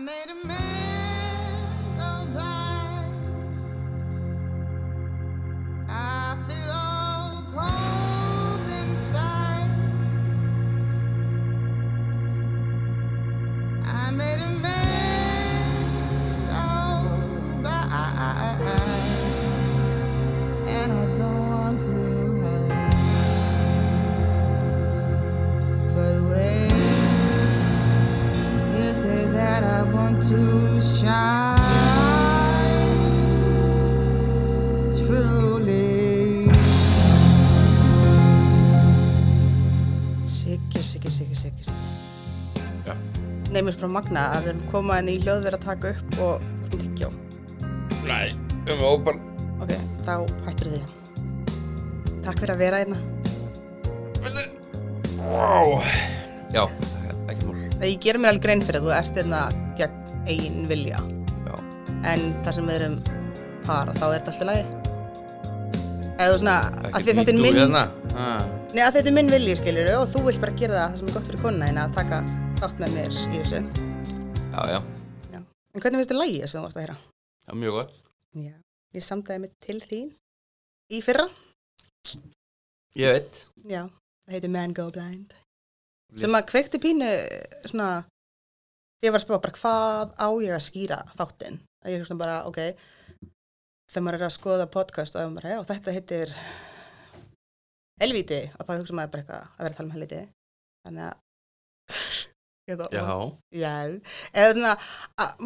made a man er bara magna að við erum komað inn í hljóðverð að taka upp og hvernig tyggjó. Nei, um ópan. Ok, þá hættur þið. Takk fyrir að vera hérna. Wow. Já, ekki mál. Ég gerir mér alveg grein fyrir að þú ert hérna gegn eigin vilja. Já. En þar sem við erum par, þá er þetta alltaf lagi. Eða svona, að þetta er minn, Hérna. Nei, að þetta er minn vilji, skiljur og þú vilt bara gera það, það sem er gott fyrir konuna hérna að taka þátt með mér í þessu. Já, já. Já. En hvernig finnst þið lagið sem þú varst að heyra? Já, mjög gott. Já. Ég samdæði mig til þín í fyrra. Ég veit. Já. Það heitir Man Go Blind. Sem að kveikti pínu svona, ég var að spá bara hvað á ég að skýra þáttinn. Að ég er svona bara, ok, þegar maður er að skoða podcast og maður, já, þetta heitir helvíti og þá hugsa maður bara eitthvað að vera að tala um helvíti. Þannig að, eða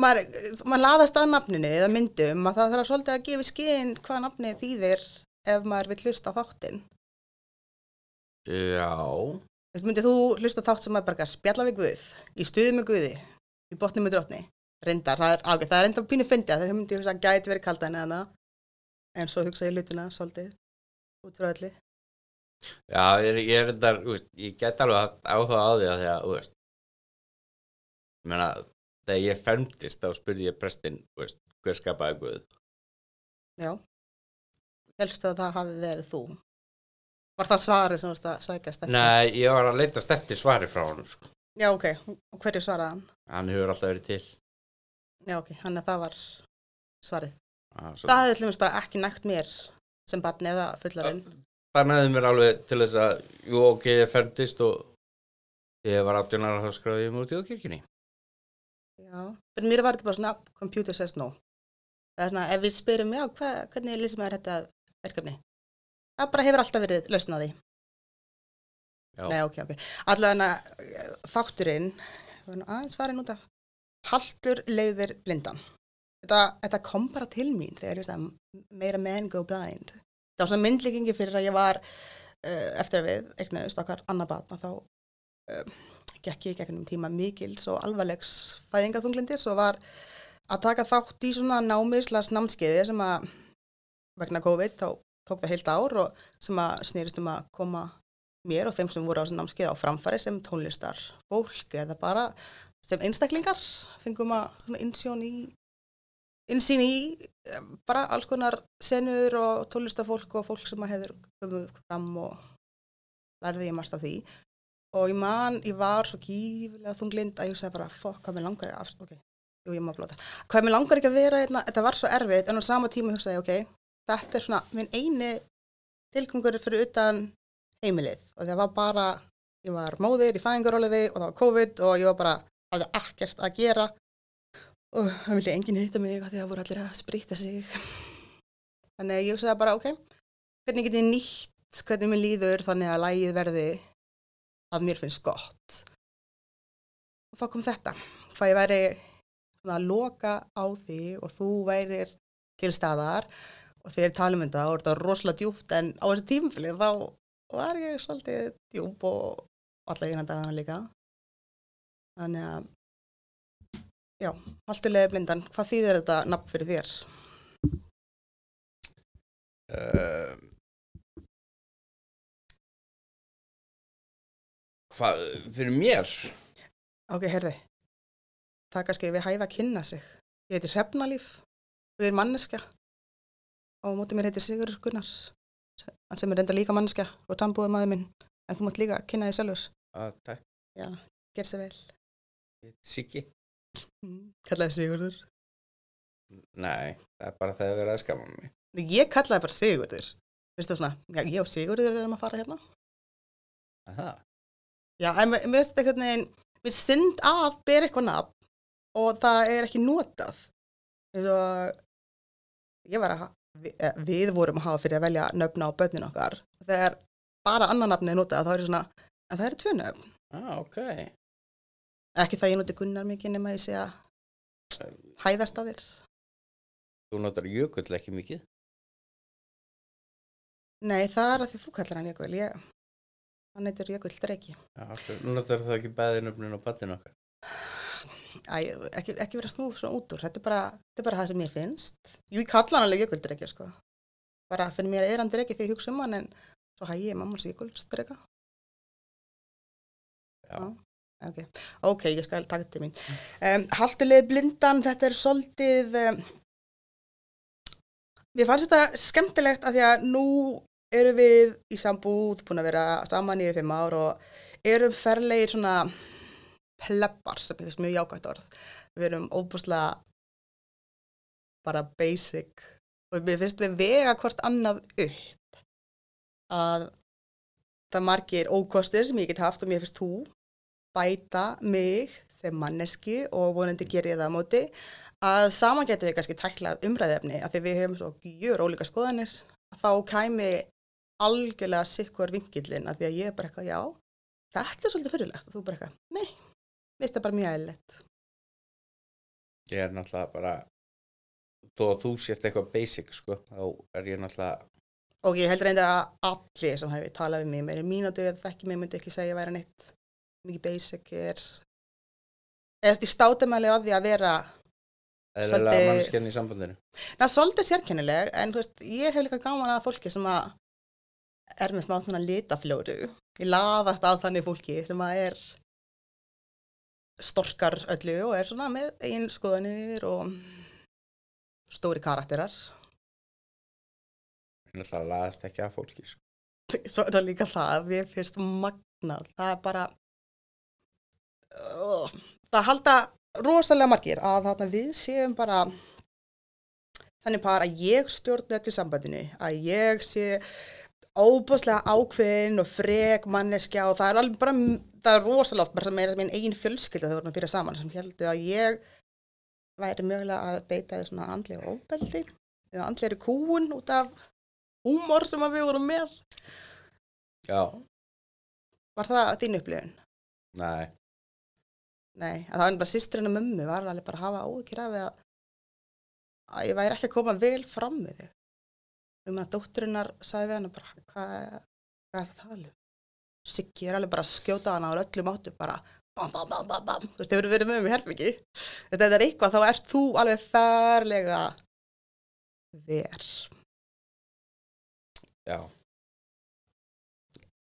maður, laðast að nafninu eða myndum að það þarf svolítið að gefa skinn hvað nafnið þýðir ef maður vil hlusta á þáttinn. Já. Myndið þú hlusta þátt sem bara að spjalla við Guð, í stuði með Guði, í botni með drottni, reyndar, það er, ágætt, það er reyndar pínu fyndið að þau myndið hugsa að gæti verið kalda en eða en svo hugsa ég hlutina svolítið út frá öllu. Já, ég, er- þetta, veist, ég get alveg haft áhuga á því að því að, þú veist, ég meina, þegar ég fermtist þá spurði ég prestinn, veist, hver skapaði Guð? Já. Helstu að það hafi verið þú. Var það svarið sem þú varst að sækjast eftir? Nei, ég var að leitast eftir svari frá honum, sko. Já, ok. Og hverju svaraði hann? Hann hefur alltaf verið til. Já, ok. Hann að það var svarið. Ah, Það hefði til dæmis bara ekki nægt mér sem barn eða fullarinn. Það næði mér alveg til þess að, jú, ok, ég fermtist og ég var 18 ára þá skráði mér út í kirkjunni. Já. Fyrir mér var þetta bara svona computer says no. Það er svona, ef við spyrum, já, hva, hvernig lýsum maður þetta verkefni? Það bara hefur alltaf verið lausn á því. Já. Nei, ok, ok. Allavega þátturinn, aðeins farin út af, haltur leiðir blindan. Þetta, þetta kom bara til mín þegar ég veist að meira men go blind. Það var svona myndlíkingi fyrir að ég var uh, eftir að við eignuðust okkar annað batna þá uh, gekk ég gegnum tíma mikils og alvarlegs fæðingaþunglindis og var að taka þátt í svona námislas námskeiði sem að vegna COVID þá tók það heilt ár og sem að snýrist um að koma mér og þeim sem voru á þessu námskeið á framfæri sem tónlistar fólk eða bara sem einstaklingar fengum að insjón í insýn í eh, bara alls konar senur og tónlistafólk og fólk sem að hefur komið fram og lærði ég margt af því. Og ég man, ég var svo gífilega þunglind að ég sagði bara, fokk, hvað mér langar að, ok, jú, ég má blóta, hvað mér langar ekki að vera, hérna, þetta var svo erfitt, en á sama tíma hugsaði ég, ok, þetta er svona minn eini tilgangur fyrir utan heimilið og það var bara, ég var móðir í fæðingarólefi og það var COVID og ég var bara, hafði ekkert að gera og það vildi enginn hitta mig því að það voru allir að sprýta sig. Þannig ég hugsaði bara, ok, hvernig get ég nýtt, hvernig mér líður þannig að lægið verði að mér finnst gott. Og þá kom þetta, hvað ég væri að loka á því og þú værir til staðar og þegar talum um þetta og þetta var rosalega djúpt en á þessu tímfili þá var ég svolítið djúp og alla eina dagana líka. Þannig að, já, haltulega blindan, hvað þýðir þetta nafn fyrir þér? Uh, hvað, fyrir mér? Ok, heyrðu, það er kannski við hæfa að kynna sig. Ég heiti Hrefnalíf, við erum manneskja og móti mér heiti Sigur Gunnar, hann sem er reynda líka manneskja og sambúið maður minn, en þú mátt líka kynna þig sjálfur. Ah, takk, Já, gerð sér vel. Siggi. Kallaði Sigurður. Nei, það er bara þegar við erum að skama mig. Ég kallaði bara Sigurður. Veistu svona, já, ég og Sigurður erum að fara hérna. Aha. Já, en mér finnst einhvern veginn, mér synd að bera eitthvað nafn og það er ekki notað. Eins og, ég var að, við, eh, við vorum að hafa fyrir að velja nöfna á börnin okkar. Þegar bara annan nafni er notað, þá er ég svona, en það eru tvö nöfn. Ah, ok. Ekki það ég noti Gunnar mikið nema ég sé að hæðast að þér. Þú notar jökull ekki mikið. Nei, það er að því þú kallar hann Jökull. Ég, hann heitir Jökull ok. Nú notar það ekki bæði nöfnin á pattinu okkar. Æ, ekki, ekki vera að snúfa svona út úr. Þetta er bara, þetta er bara það sem ég finnst. Jú, ég kalla hann alveg Jökull Dreki, sko. Bara fyrir mér er hann Dreki þegar ég hugsa um hann, en svo hæ ég mamma hans Jökull Dreka. Já. Já. Ok, ok, ég skal taka til mín. Um, Haltuleg blindan, þetta er svolítið, um, mér fannst þetta skemmtilegt að því að nú erum við í sambúð, búin að vera saman í fimm ár og erum ferlegir svona pleppar sem er mjög jákvægt orð. Við erum óbúslega bara basic og mér finnst við vega hvort annað upp. Að það margir ókostir sem ég get haft og mér finnst þú bæta mig sem manneski og vonandi ger ég það á móti. Að saman getum við kannski tæklað umræðefni að því við hefum svo gjör ólíka skoðanir þá kæmi algjörlega sikkur vingillin að því að ég er bara eitthvað já, þetta er svolítið fyrirlegt og þú bara eitthvað, nei, mér finnst það bara mjög eðlilegt. Ég er náttúrulega bara, þó að þú sért eitthvað basic, sko, þá er ég náttúrulega, Og ég held reyndar að allir sem hefur talað við mig meiri mínútu eða þekki mig myndi ekki segja að vera neitt mikið basic er eða því státumæli á því að vera eðlilega Svolítið- mannskjarni í sambandinu. na, svolítið sérkennileg en veist, ég hef líka gaman að fólki sem að er með smá svona litafljóru ég laðast að þannig fólki sem að er storkar öllu og er svona með eigin skoðanir og stóri karakterar Ég náttúrulega laðast ekki að fólki, sko. svo er það líka það, við fyrst magnað, það er bara uh, það halda rosalega margir að þarna við séum bara þannig par að ég stjórna öllu sambandinu, að ég sé óbúslega ákveðin og frek manneskja og það er alveg bara, það er rosalega oft bara meira minn eigin fjölskylda þegar við erum að byrja saman sem heldur að ég væri mögulega að beita því svona andlega ofbeldi eða andlegri kúun út af húmor sem við vorum með Já, Var það þín upplifun? nei, Nei, að það var bara sýsturinn og mömmu var alveg bara að hafa áhyggjur af að, að ég væri ekki að koma vel fram við þig. Um að dótturinnar sagði við hana bara, hvað, hvað er það að tala um? Siggi er alveg bara að skjóta hana á öllum áttu bara bam, bam, bam, bam, bam. Þú veist, hefur verið með mig í herbyggi. Þetta er eitthvað, þá ert þú alveg ferlega ver. já.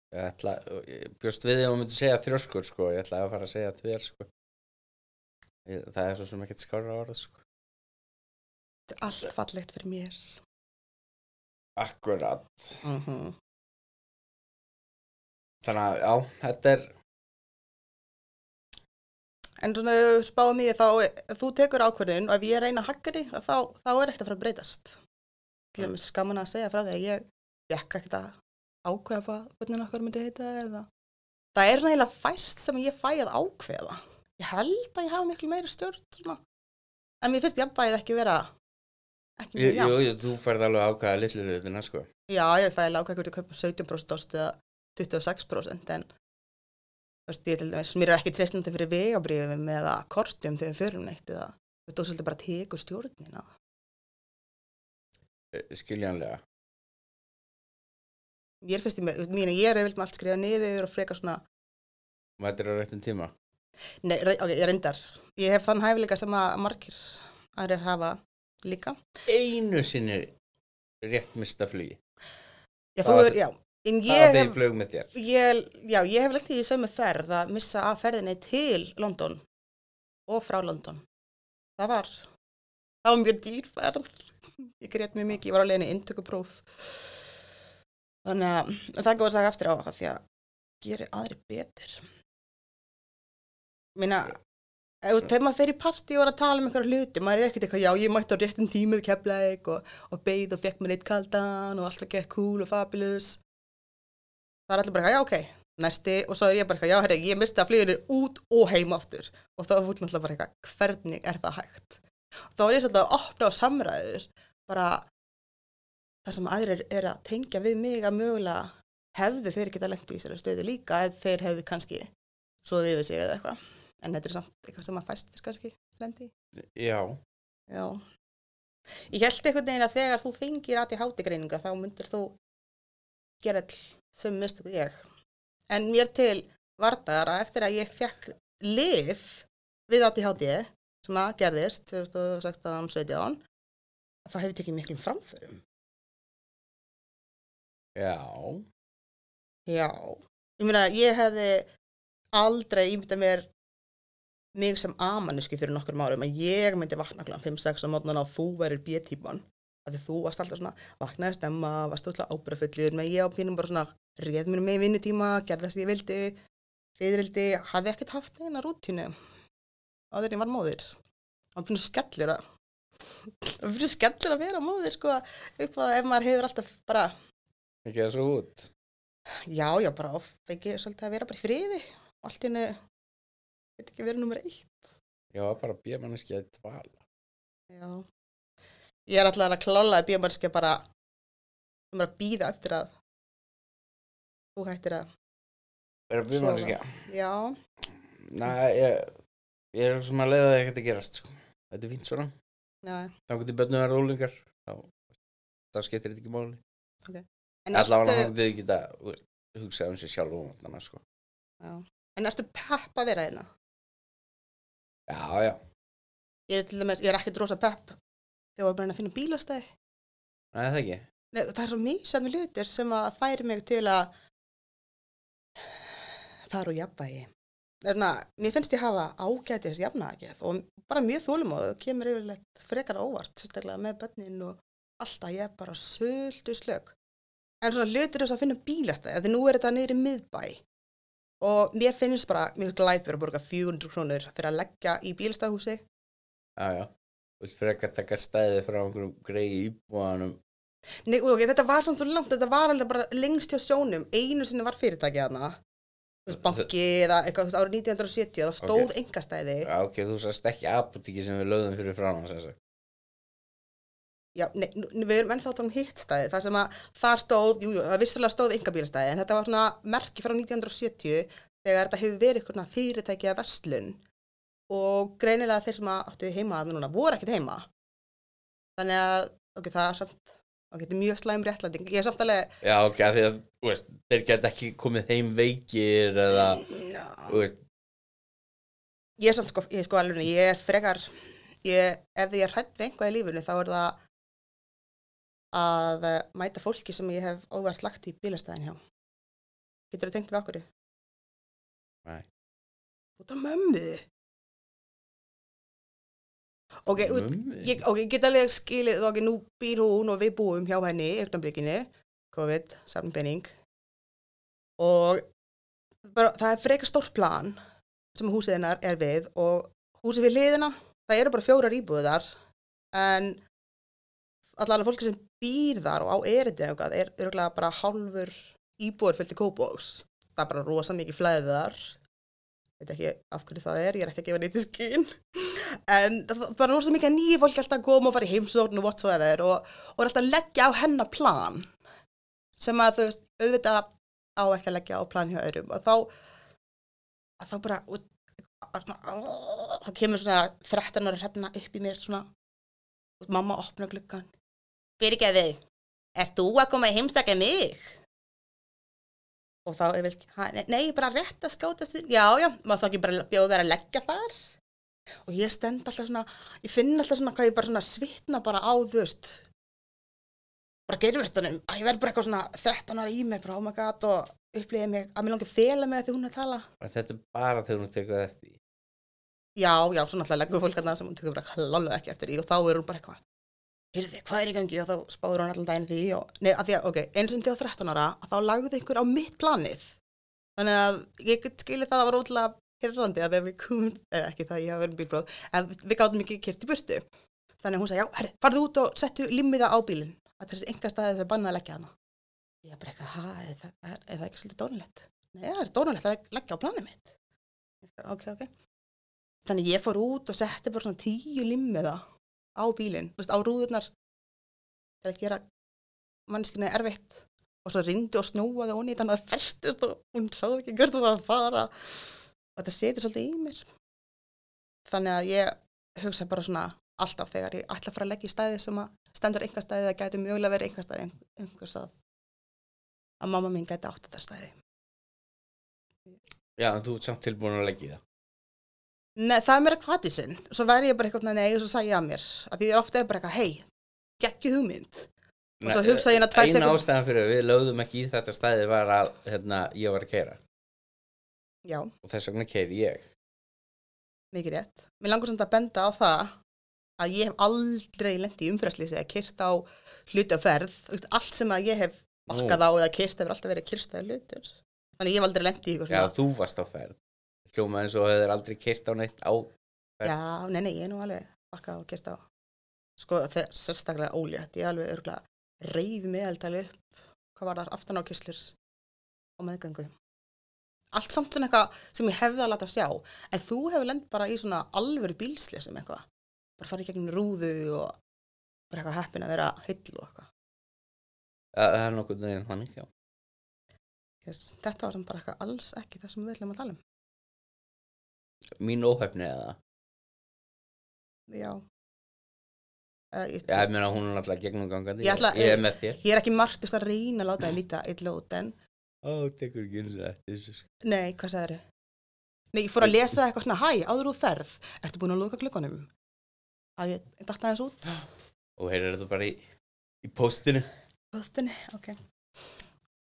Ég ætla, ég bjóst við maður myndi segja þrjóskur, sko, ég ætla að fara að segja þvér, sko. Ég, það er svo sem ekkert skára orð, sko. Þetta er allt fallegt fyrir mér. Akkurat. Mm Þannig að, já, þetta er, En svona spáum í því þá, þú tekur ákvörðun og ef ég reyna að hakka því, þá, þá er ekkert að fara að breytast. Til dæmis gaman að segja frá því að ég fekk ekkert að ákveða hvað hvernig okkar myndi heita eða. Það er heila fæst sem ég fæ að ákveða. Ég held að ég hafa miklu meiri stjórn svona. En mér finnst jafnvægið ekki vera ekki jú, mjög jú, jú, jafnt. þú færð alveg ákvæða litlu hlutina, sko. Já, ég fæ alveg ákveða hvort ég kaupa 17% ost eða 26% en veist, ég til dæmis, mér er ekki treystandi fyrir vegabrifum eða kortum þegar við förum neitt eða þú veist, þú svolítið bara tekur stjórnina. Eh, Skiljanlega. Ég finnst, ég, mín, ég er með allt skrifa niður og freka svona, Mætir á réttum tíma. nei, ok, ég reyndar, ég hef þann hæfileika sem að margir aðrir hafa líka. Einu sinni rétt mista flugi. Já, þú er, já, Það því flug með þér. ég, já, ég hef lagt í sömu ferð að missa af ferðinni til London og frá London. Það var, það var mjög dýr ferð. Ég grét mjög mikið, ég var á leiðinni inntökupróf. Þannig að en það góð að sagja eftir á það því að gerir aðri betur. Minna, þegar maður fer í partí og er að tala um einhverja hluti, maður er ekkert eitthvað, já, ég mætti á réttum tíma við keflæk og, og beigð og fekk mér eitt kaldan og allt var gett cool og fabulous. Það er allir bara eitthvað, já, ok, næsti, og svo er ég bara eitthvað, já, herri, ég misti að fluginu út og heim aftur. Og þá er fólk náttúrulega bara eitthvað, hvernig er það hægt? Þá er ég svolítið að opna á samræður, bara það sem aðrir er að tengja við mig að mögulega hefðu þeir geta lengt í þessari stöðu líka eða þeir hefðu kannski svoðið yfir sig eða eitthvað. En þetta er samt eitthvað sem að fæstir kannski lendi. Já, Já. Ég held einhvern veginn að þegar þú fengir aðti hátigreininga þá myndir þú gera all sem mistu ég. En mér til vartar að eftir að ég fekk lif við háti sem að gerðist 2016-17 það hefur tekið miklum framförum. já, Já. Ég meina, ég hefði aldrei ímyndað mér mig sem amanuski fyrir nokkur árum að ég myndi vakna kl. 5-6 á mótnan og þú verir B-típan af því þú varst alltaf svona, vaknaði stemma varst alltaf ábyrðafullur, með ég á pínum bara svona réð mér með vinnutíma, gerði það sem ég vildi fyririldi, hafði ekkert haft eina rútínu áður en ég var móðir og finnst skellur að og finnst skellur að vera móðir sko upp að ef maður hefur alltaf bara ekki það svo út. Já, já, bara of, fengi svolítið að vera bara í friði og allt í hennu, veit ekki verið nummer eitt. Já, bara bjömanneski að dvala. Já. Ég er alltaf að klála að bíómannskja bara, sem er að býða eftir að þú hættir að, Er það bjömanneski? já, Næ, ég, ég er sem að leiða það ekkert að gerast, sko. Þetta er fínt svona. Þá getur börnum að vera ólingar. Þá, þá skiptir þetta ekki máli. En Allavega hann getur ekki að hugsa um sig sjálf og þannig, sko. en ertu pepp að vera hérna? Já, já. Ég, dæmis, ég er ekki drosa pepp þegar ég er bara að finna bílastæði. Nei, það ekki. Nei, það er svo mísandi hlutir sem að færi mig til að fara úr jafnvægi. Þannig að mér finnst ég hafa ágætis jafnægið og bara mjög þólumóð og kemur yfirleitt frekar óvart, sérstaklega með börnin og alltaf ég er bara söldu slög. En svona hlutir þess að finna bílastæði, því nú er þetta niður í miðbæ og mér finnst bara mjög glæpur að borga 400 krónur fyrir að leggja í bílastæðhúsi. Vilt frekar taka stæði frá einhverjum greiði íbúanum. Nei, ok, þetta var samt svo langt, þetta var alveg bara lengst hjá sjónum, einu sinni var fyrirtækið hana, banki eða eitthvað, árið 1970, það stóð Ok. okay. engastæði, Já, ok, þú sast ekki apotíki sem við lögðum fyrir sagt. já, nei, við erum ennþá tónum hitt stæði, það sem að þar stóð, jú, jú, það vissulega stóð engabílastæði, en þetta var svona merki frá 1970, þegar þetta hefur verið eitthvað fyrirtækið að verslun, og greinilega þeir sem að áttu heima að núna voru ekkert heima, þannig að, ok, það er samt, ok, þetta er mjög slæm réttlæting, ég er samt alveg, Já, ok, af því að, veist, þeir geta ekki komið heim veikir eða, ég er samt sko, ég er sko alveg, ég er frekar, ég, ef ég er hrætt við einhvað í lífinu þá er það að mæta fólki sem ég hef óvart lagt í bílastæðin hjá. Getur þú tengt við okkur? Nei. Út af mömmu. Ok, ég, ok, ég get alveg skilið, ok, nú býr hún og við búum hjá henni í augnablikinu, COVID, saman penning og bara, það er frekar stórt plan sem húsið hennar er við og húsið við liðina, það eru bara fjórar íbúðar en allan fólki sem býr þar og á erindi eða er örgulega bara hálfur íbúður fyllt í kópóks það er bara rosa mikið flæðið þar. Veit ekki af hverju það er, ég er ekki að gefa neitt í skinn en það er bara rosa mikið nýju fólk alltaf að koma og fara í heimsókn og whatsoever og, og er alltaf að leggja á hennar plan. Sem að þú veist, auðvitað á ekki að leggja á plan hjá öðrum og þá að þá bara þá kemur svona 13 ára hrefna upp í mér svona og mamma opna gluggan fyrirgeði, ert þú að koma í heimstakja mig? og þá er vel, nei, bara rétt að skjótast við, já, já, maður þá ekki bara bjóða þær að leggja þar og ég stend alltaf svona, ég finn alltaf svona hvað ég bara svona svitna bara á þú veist. Bara gerurvertunum að ég verð bara eitthvað svona 13 ára í mig bara, oh my god, og upplýði mig að mér langi að fela mig að því hún er að tala. Og Þetta er bara þegar hún tekur það eftir. já, já, svo náttúrulega leggur fólk að sem hún tekur bara klálega ekki eftir í og þá er hún bara eitthvað heyrðu, hvað er í gangi? Og þá spáður hún allan daginn því og, nei, að því að, ok, eins og þegar 13 ára þá lagði ykkur á mitt planið. Þannig að ég get skilið það að það var ótrúlega hirrandi að við komum, eða ekki það ég hafa verið bílbróð, en við, gátum ekki kert í burtu. Þannig hún sagði, já, herri, farðu út og settu limmiða á bílinn, að þessi enga staði þau bannað að leggja hana. Ég bara eitthvað, ha, er það, er, er það ekki svolítið dónulegt? Nei, það er dónulegt að leggja á planið mitt. Ok, ok. Þannig ég fór út og setti bara svona tíu limmiða á bílinn, á rúðurnar til að gera mannskinni erfitt og svo rindi og snúaði honi þannig að það festist og hún sá ekki hvert þú var að fara og þetta setur svolítið í mér. Þannig að ég hugsa bara svona alltaf þegar ég ætla að fara að leggja í stæði sem að stendur einhver stæði það gæti mjögulega verið einhver stæði einhvers að að mamma mín gæti átt þetta stæði Já, en þú ert samt tilbúin að leggja í það. Nei, það er mér að kvati sinn. Svo væri ég bara eitthvað nei og svo sagði ég að mér að því ég er ofta bara eitthvað hei, geggi hugmynd. Og svo hugsa ég hérna tvær Eina sekúndur- ástæðan fyrir að við lögðum ekki í þetta stæði var að hérna, ég var að keira já, og þess vegna keiri ég. mikið rétt mér langur samt að benda á það að ég hef aldrei lendi í umfræðslýsi eða kyrt á hluti á ferð allt sem að ég hef bakkað á eða kyrt hefur alltaf verið kyrstæði hlutur þannig ég hef aldrei lendi í Já, þú varst á ferð. Hljóma eins og hefur aldrei keirt á neitt á. ferð. já, nei, nei, ég er nú alveg bakkað og kyrt á sko, þegar sérstaklega ólétt ég er alveg örgulega reyfi meðaltali upp hvað var þar aftan á kyslur og meðgangu allt samt svona eitthvað sem ég hefði að láta sjá en þú hefur lend bara í svona alvöru bílslisum eitthvað bara farið í gegnum rúðu og bara eitthvað heppin að vera heill og eitthvað Það það er nokkuð neginn þannig, já. yes. þetta var samt bara eitthvað alls ekki það sem við ætlum að tala um Mín óhefni eða. já uh, ég, Já, ég meina hún er alltaf gegnum gangandi. Ég ætla- ég er með þér. ég er ekki margtist að reyna að láta þið líta illa út en Ó, tekur ekki eins og þetta. þessu, sko. nei, hvað sagður Nei, ég fór að lesa eitthvað svona, hæ, áður úr ferð, ertu búin að lóka klukkanum? Að ég datt aðeins út. Og heyrir þetta bara í, í postinu. Böðinni, ok.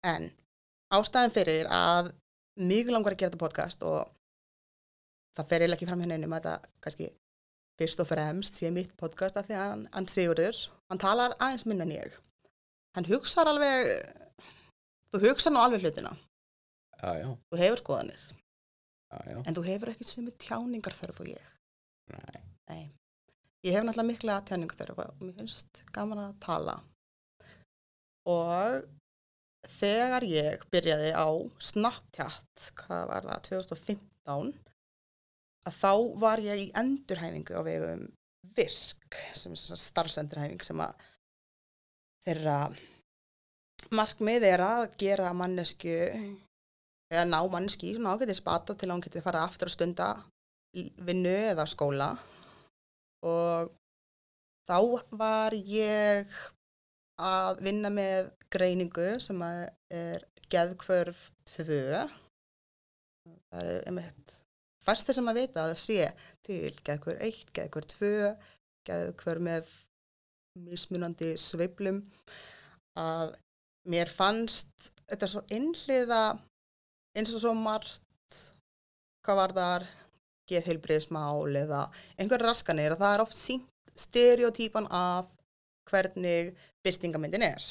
En ástæðan fyrir að mjög langar að gera þetta podcast og það fer eiginlega ekki fram hérna einum að þetta kannski fyrst og fremst sé mitt podcast af því að hann, hann Sigurður, hann talar aðeins minna en ég. Hann hugsar alveg, þú hugsar nú alveg hlutina, Já, já, þú hefur skoðanir, já, en þú hefur ekkert sem er tjáningar þörf og ég. Nei. Nei. Ég hef náttúrulega mikla tjáningu þörf og mér finnst gaman að tala. Og þegar ég byrjaði á Snapchat, hvað var það, 2015, að þá var ég í endurhæfingu á vegum VIRK, sem er svona starfsendurhæfing sem að þeirra markmið er að gera mannesku eða ná manneski í svona ágætið spata til að hún geti fara aftur að stunda vinnu eða skóla. Og þá var ég að vinna með greiningu sem er geðkvörf 2 það er einmitt fæstir sem að vita að það sé til geðkvör 1, geðkvör 2 geðkvör með mismunandi sveiflum að mér fannst þetta svo innliða eins og svo margt hvað var þar geðheilbriðismál eða einhver raskanir og það er oft sínt stereotypan af hvernig byrtingamyndin er.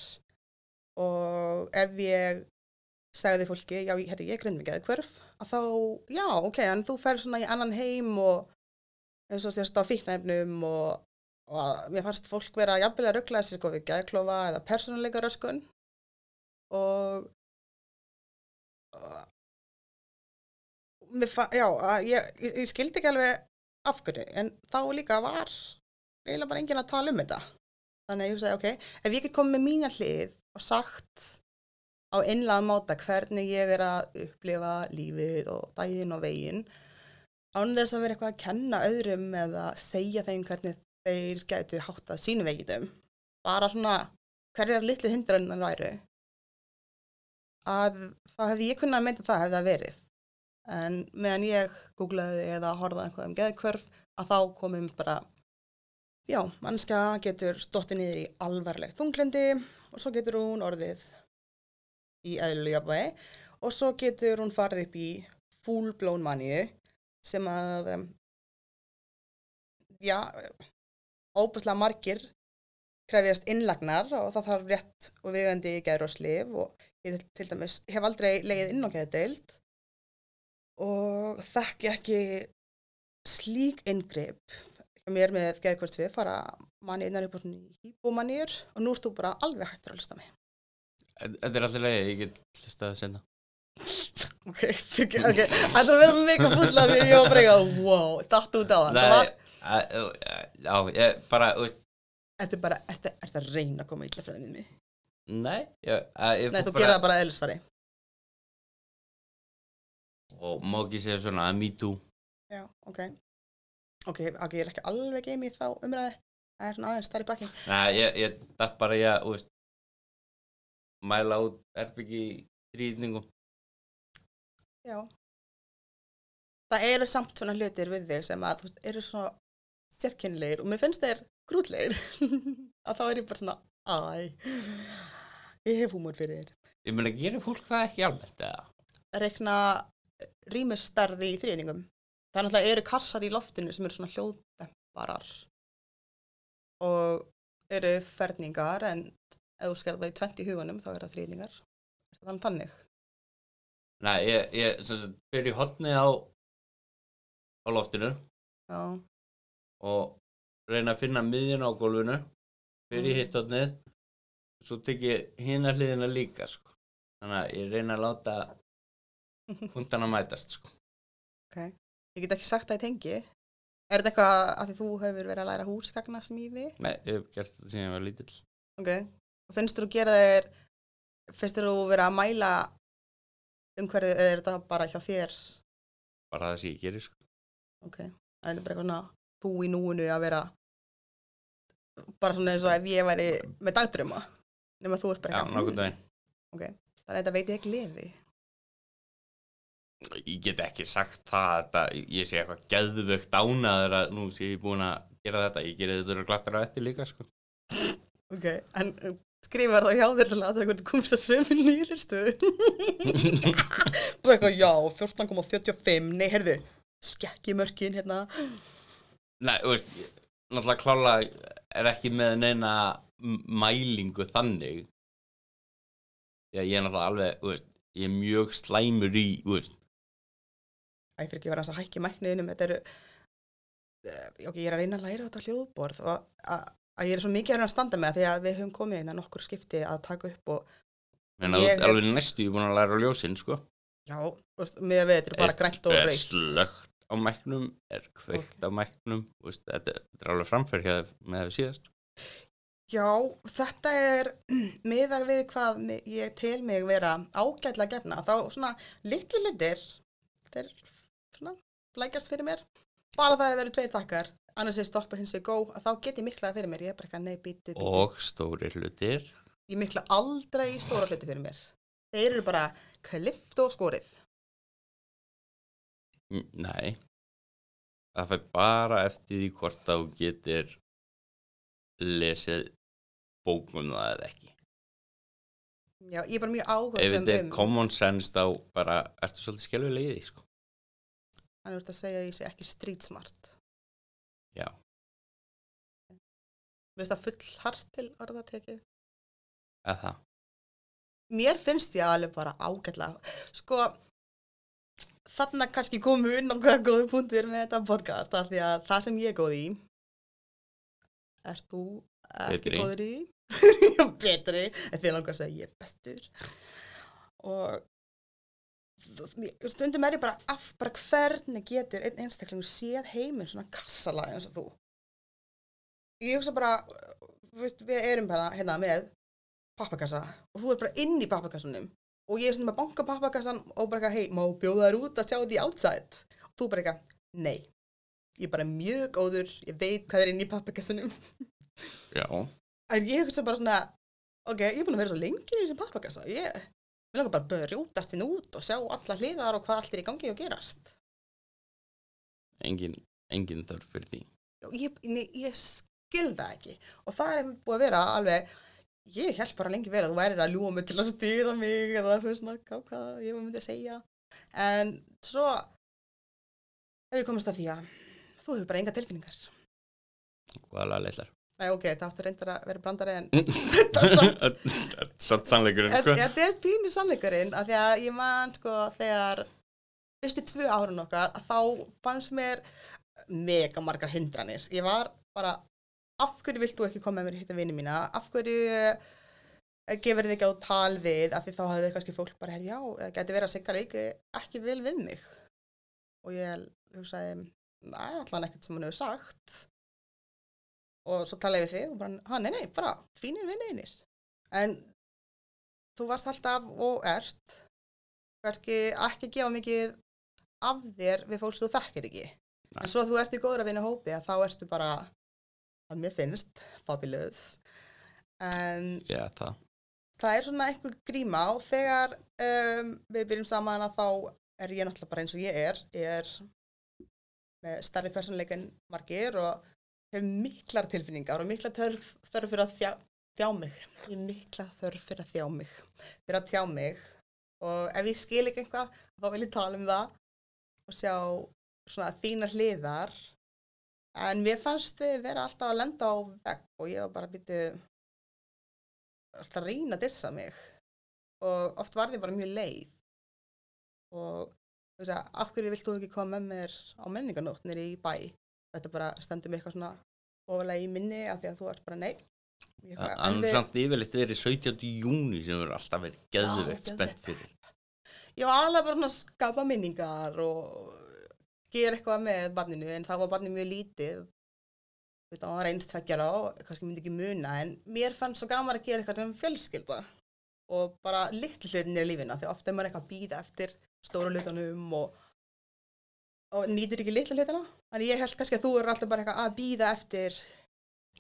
Og ef ég sagði fólki, já, herri, ég grind mikið eða hverf, að þá, já, ok, en þú fer svona í annan heim og eins og sérst á fíknæfnum og, og að, mér fannst fólk vera jafnvel að ruggla þessi sko við gæðklofa eða persónuleika röskun og, fann, já, að ég, ég, ég skildi ekki alveg af hverju, en þá líka var eiginlega bara enginn að tala um þetta. Þannig að ég hugsaði, ok, ef ég get komið með mína hlið og sagt á einlega máta hvernig ég er að upplifa lífið og daginn og veginn án þess að vera eitthvað að kenna öðrum eða segja þeim hvernig þeir gætu háttað sínu vegitum bara svona hverjar litlu hindrannar væru að þá hefði ég kunnað að mynda það hefði það verið. En meðan ég googlaði eða horfaði eitthvað um geðkvörf að þá komum bara já, mannska getur dottið niður í alvarlegt þunglindi og svo getur hún orðið í eðlulega jafnvægi og svo getur hún farið upp í full blown manju sem að já óbúslega margir krefjast innlagnar og það þarf rétt og viðandi geður og slif og ég til, dæmis hef aldrei leið inn á geðdeild og þekki ekki slík inngrip hjá mér með geðkvort við fara manni innan upp svona hýbúmanýr og nú ert þú bara alveg hættur að lusta mig. Þetta er alltaf leið, ég get hlustaði senna. Ok, ok, það er að vera mega full af því ég var bara eitthvað, wow, datt út á hann. Það var, já, ég bara, þú veist, Þetta er bara, ertu ertu að reyna að koma illa frá henni mig? Nei, ég, að, ég Nei, þú gera það bara eðlisfari. Og má ekki segja svona að me too. Já, ok. Ok, ok, ég er ekki alveg geim í þá umræði. Það er svona aðeins þar í bakking. Nei, ég, ég datt bara ég, þú veist, mæla út erbyggi þrýðningum. Já. Það eru samt svona hlutir við þig sem að þú veist, eru svona sérkynleir og mér finnst þeir grútleir. að þá er ég bara svona, æ, ég hef húmor fyrir þér. Ég meina, gerir fólk það ekki almennt, eða? Rekna rýmistarði í þrýningum. Það er náttúrulega eru kassar í loftinu sem eru svona hljóðdemparar og eru ferningar en ef þú skerða það í 20 hugunum þá eru það þrýningar. Er það þannig? Nei, ég, ég, sem sagt, fyrir hotnið á, á loftinu Já. og reyna að finna miðjun á gólfinu fyrir hitt hotnið svo tek ég hina hliðina líka, sko. Þannig að ég reyna að láta hundana mætast, sko. Ok. Ég get ekki sagt það í tengi. Er þetta eitthvað að því þú hefur verið að læra húsgagnasmíði? Nei, ég hef gert þetta sem ég var lítill. Ok. Og finnst þér að gera þér, finnst þér að vera að mæla umhverfið eða er þetta bara hjá þér? Bara það sem ég gerir, sko. Ok. Það er bara eitthvað svona bú í núinu að vera bara svona eins og ef ég væri með dagdröma. Nefn að þú ert bara Já, eitthvað. nokkuð daginn. Ok. Þannig að þetta veit ég ekki liði. Ég get ekki sagt það, þetta, ég sé eitthvað geðvögt ánaður að nú sé ég búin að gera þetta, ég gerir þetta glattar á eftir líka, sko. Ok. En uh, skrifar það hjá þér til að það hvernig komst að svömmin nýður stöðu. Búið eitthvað, já, 14,45, nei, heyrðu, skekki mörkin hérna. Nei, þú veist, náttúrulega klála er ekki með neina mælingu þannig. Já, ég er náttúrulega alveg, veist, ég er mjög slæmur í, veist, Æ, fyrir ekki hans að hækki mækniðinum, þetta eru, uh, ok, ég er að reyna að læra þetta hljóðborð og að ég er svo mikið að reyna að standa með það því að við höfum komið inn að nokkur skipti að taka upp og menn að þú Ég ert hef- alveg næstu, ég er búin að læra á ljósin, sko. já, með að við þetta er bara grænt og Er reykt. slögt á mæknum, er kveikt á mæknum, veist, þetta, er alveg þér með það síðast. Já, þetta er miðað við hvað ég tel mig vera ágætlega gefna. Þá svona litli hlutir, þeir svona lækjast fyrir mér. Bara það að það eru tveir takkar, annars er stoppa hins er góð, að þá get ég miklaði fyrir mér. Ég er bara eitthvað, nei, bítu, bítu. Og stóri hlutir. Ég mikla aldrei stóra hluti fyrir mér. Þeir eru bara klift og skorið. Nei, það fær bara eftir því hvort að þú getur lesið bókum það eða ekki. Já, ég er bara mjög Ef áhuga þetta er common sense þá bara ertu svolítið skelvilega í sko. Þannig að segja að ég sé ekki street smart. Já. Mér finnst það full hart til orðatekið. Eða það. mér finnst ég alveg bara ágætlega sko þarna kannski komu inn á hvaða góðu punktir með þetta podcast af því að það sem ég er góð í ert þú ekki góður í? Betri, en þið langar að segja ég er bestur. Og stundum er ég bara af, bara hvernig getur einn einstaklingur séð heiminn svona kassalega eins og þú? Ég hugsa bara við erum bara hérna með pappakassa og þú er bara inn í pappakassanum og ég er svona með banka pappakassan og bara hei, má bjóða þér út að sjá því outside? Og þú bara eitthvað, nei. Ég er bara mjög góður, ég veit hvað er inn í pappakassanum. Já. en ég hugsa bara svona ok, ég er búin að vera svo lengi í þessum pappakassa ég vil langar bara að rjútast inn út og sjá alla hliðar og hvað allt er í gangi og gerast. Engin, engin þörf fyrir því. ég, ég skil það ekki. Og það er búið að vera alveg ég held bara lengi verið að þú værir að ljúa mig til að stuða mig eða þú veist svona hvað, ég myndi að segja en svo hef ég komist að því að þú hefur bara enga tilfinningar alveg leyslar. Nei, ok, það áttu reyndar að vera brandari en satt sannleikurinn, sko. Þetta er pínu sannleikurinn af því að ég man sko þegar fyrstu tvö árun okkar að þá fannst mér mega margar hindranir. Ég var bara, af hverju vilt þú ekki koma með mér í hitta vini mína? Af hverju uh, gefur þið ekki á tal við? Af því þá hafði kannski fólk bara, já, það geti verið að segja ekki, ekki vel við mig. Og ég hugsaði, næ, allan ekkert sem hann hefur sagt. Og svo talaði við þig og bara, ha, nei, nei, bara, fínir vinniðinir. En þú varst alltaf og ert, kannski ekki gefa mikið af þér við fólk sem þú þekkir ekki. Nei. En svo þú ert í góðra vinna hópi að þá ertu bara, að mér finnst, fabulous. En Já, það. það er svona einhver gríma og þegar um, við byrjum saman að þá er ég náttúrulega bara eins og ég er. Ég er með starri personleika en margir og hef miklar tilfinningar og mikla törf, þörf fyrir að þjá, þjá mig. Ég hef mikla þörf fyrir að þjá mig, fyrir að tjá mig og ef ég skil ekki eitthvað þá vil ég tala um það og sjá svona þínar hliðar en mér fannst við vera alltaf að lenda á vegg og ég var bara býtu alltaf að reyna að dissa mig og oft var ég bara mjög leið og þú veist að af hverju vilt þú ekki koma með mér á menninganótt nýri í bæ þetta bara stendur mig eitthvað svona ofalega í minni af því að þú ert bara nei Hann við- samt yfirleitt verið 17. júni sem verður alltaf verið geðveikt spennt fyrir. ég var alveg bara svona að skapa minningar og gera eitthvað með barninu en þá var barninu mjög lítið. Veist, það var einst tveggjara og kannski myndi ekki muna en mér fannst svo gaman að gera eitthvað sem fjölskylda og bara litlu hlutinir í lífina því ofta er maður eitthvað að býða eftir stóru hlutunum og, og nýtir ekki litlu hlutina. En ég held kannski að þú er alltaf bara eitthvað að býða eftir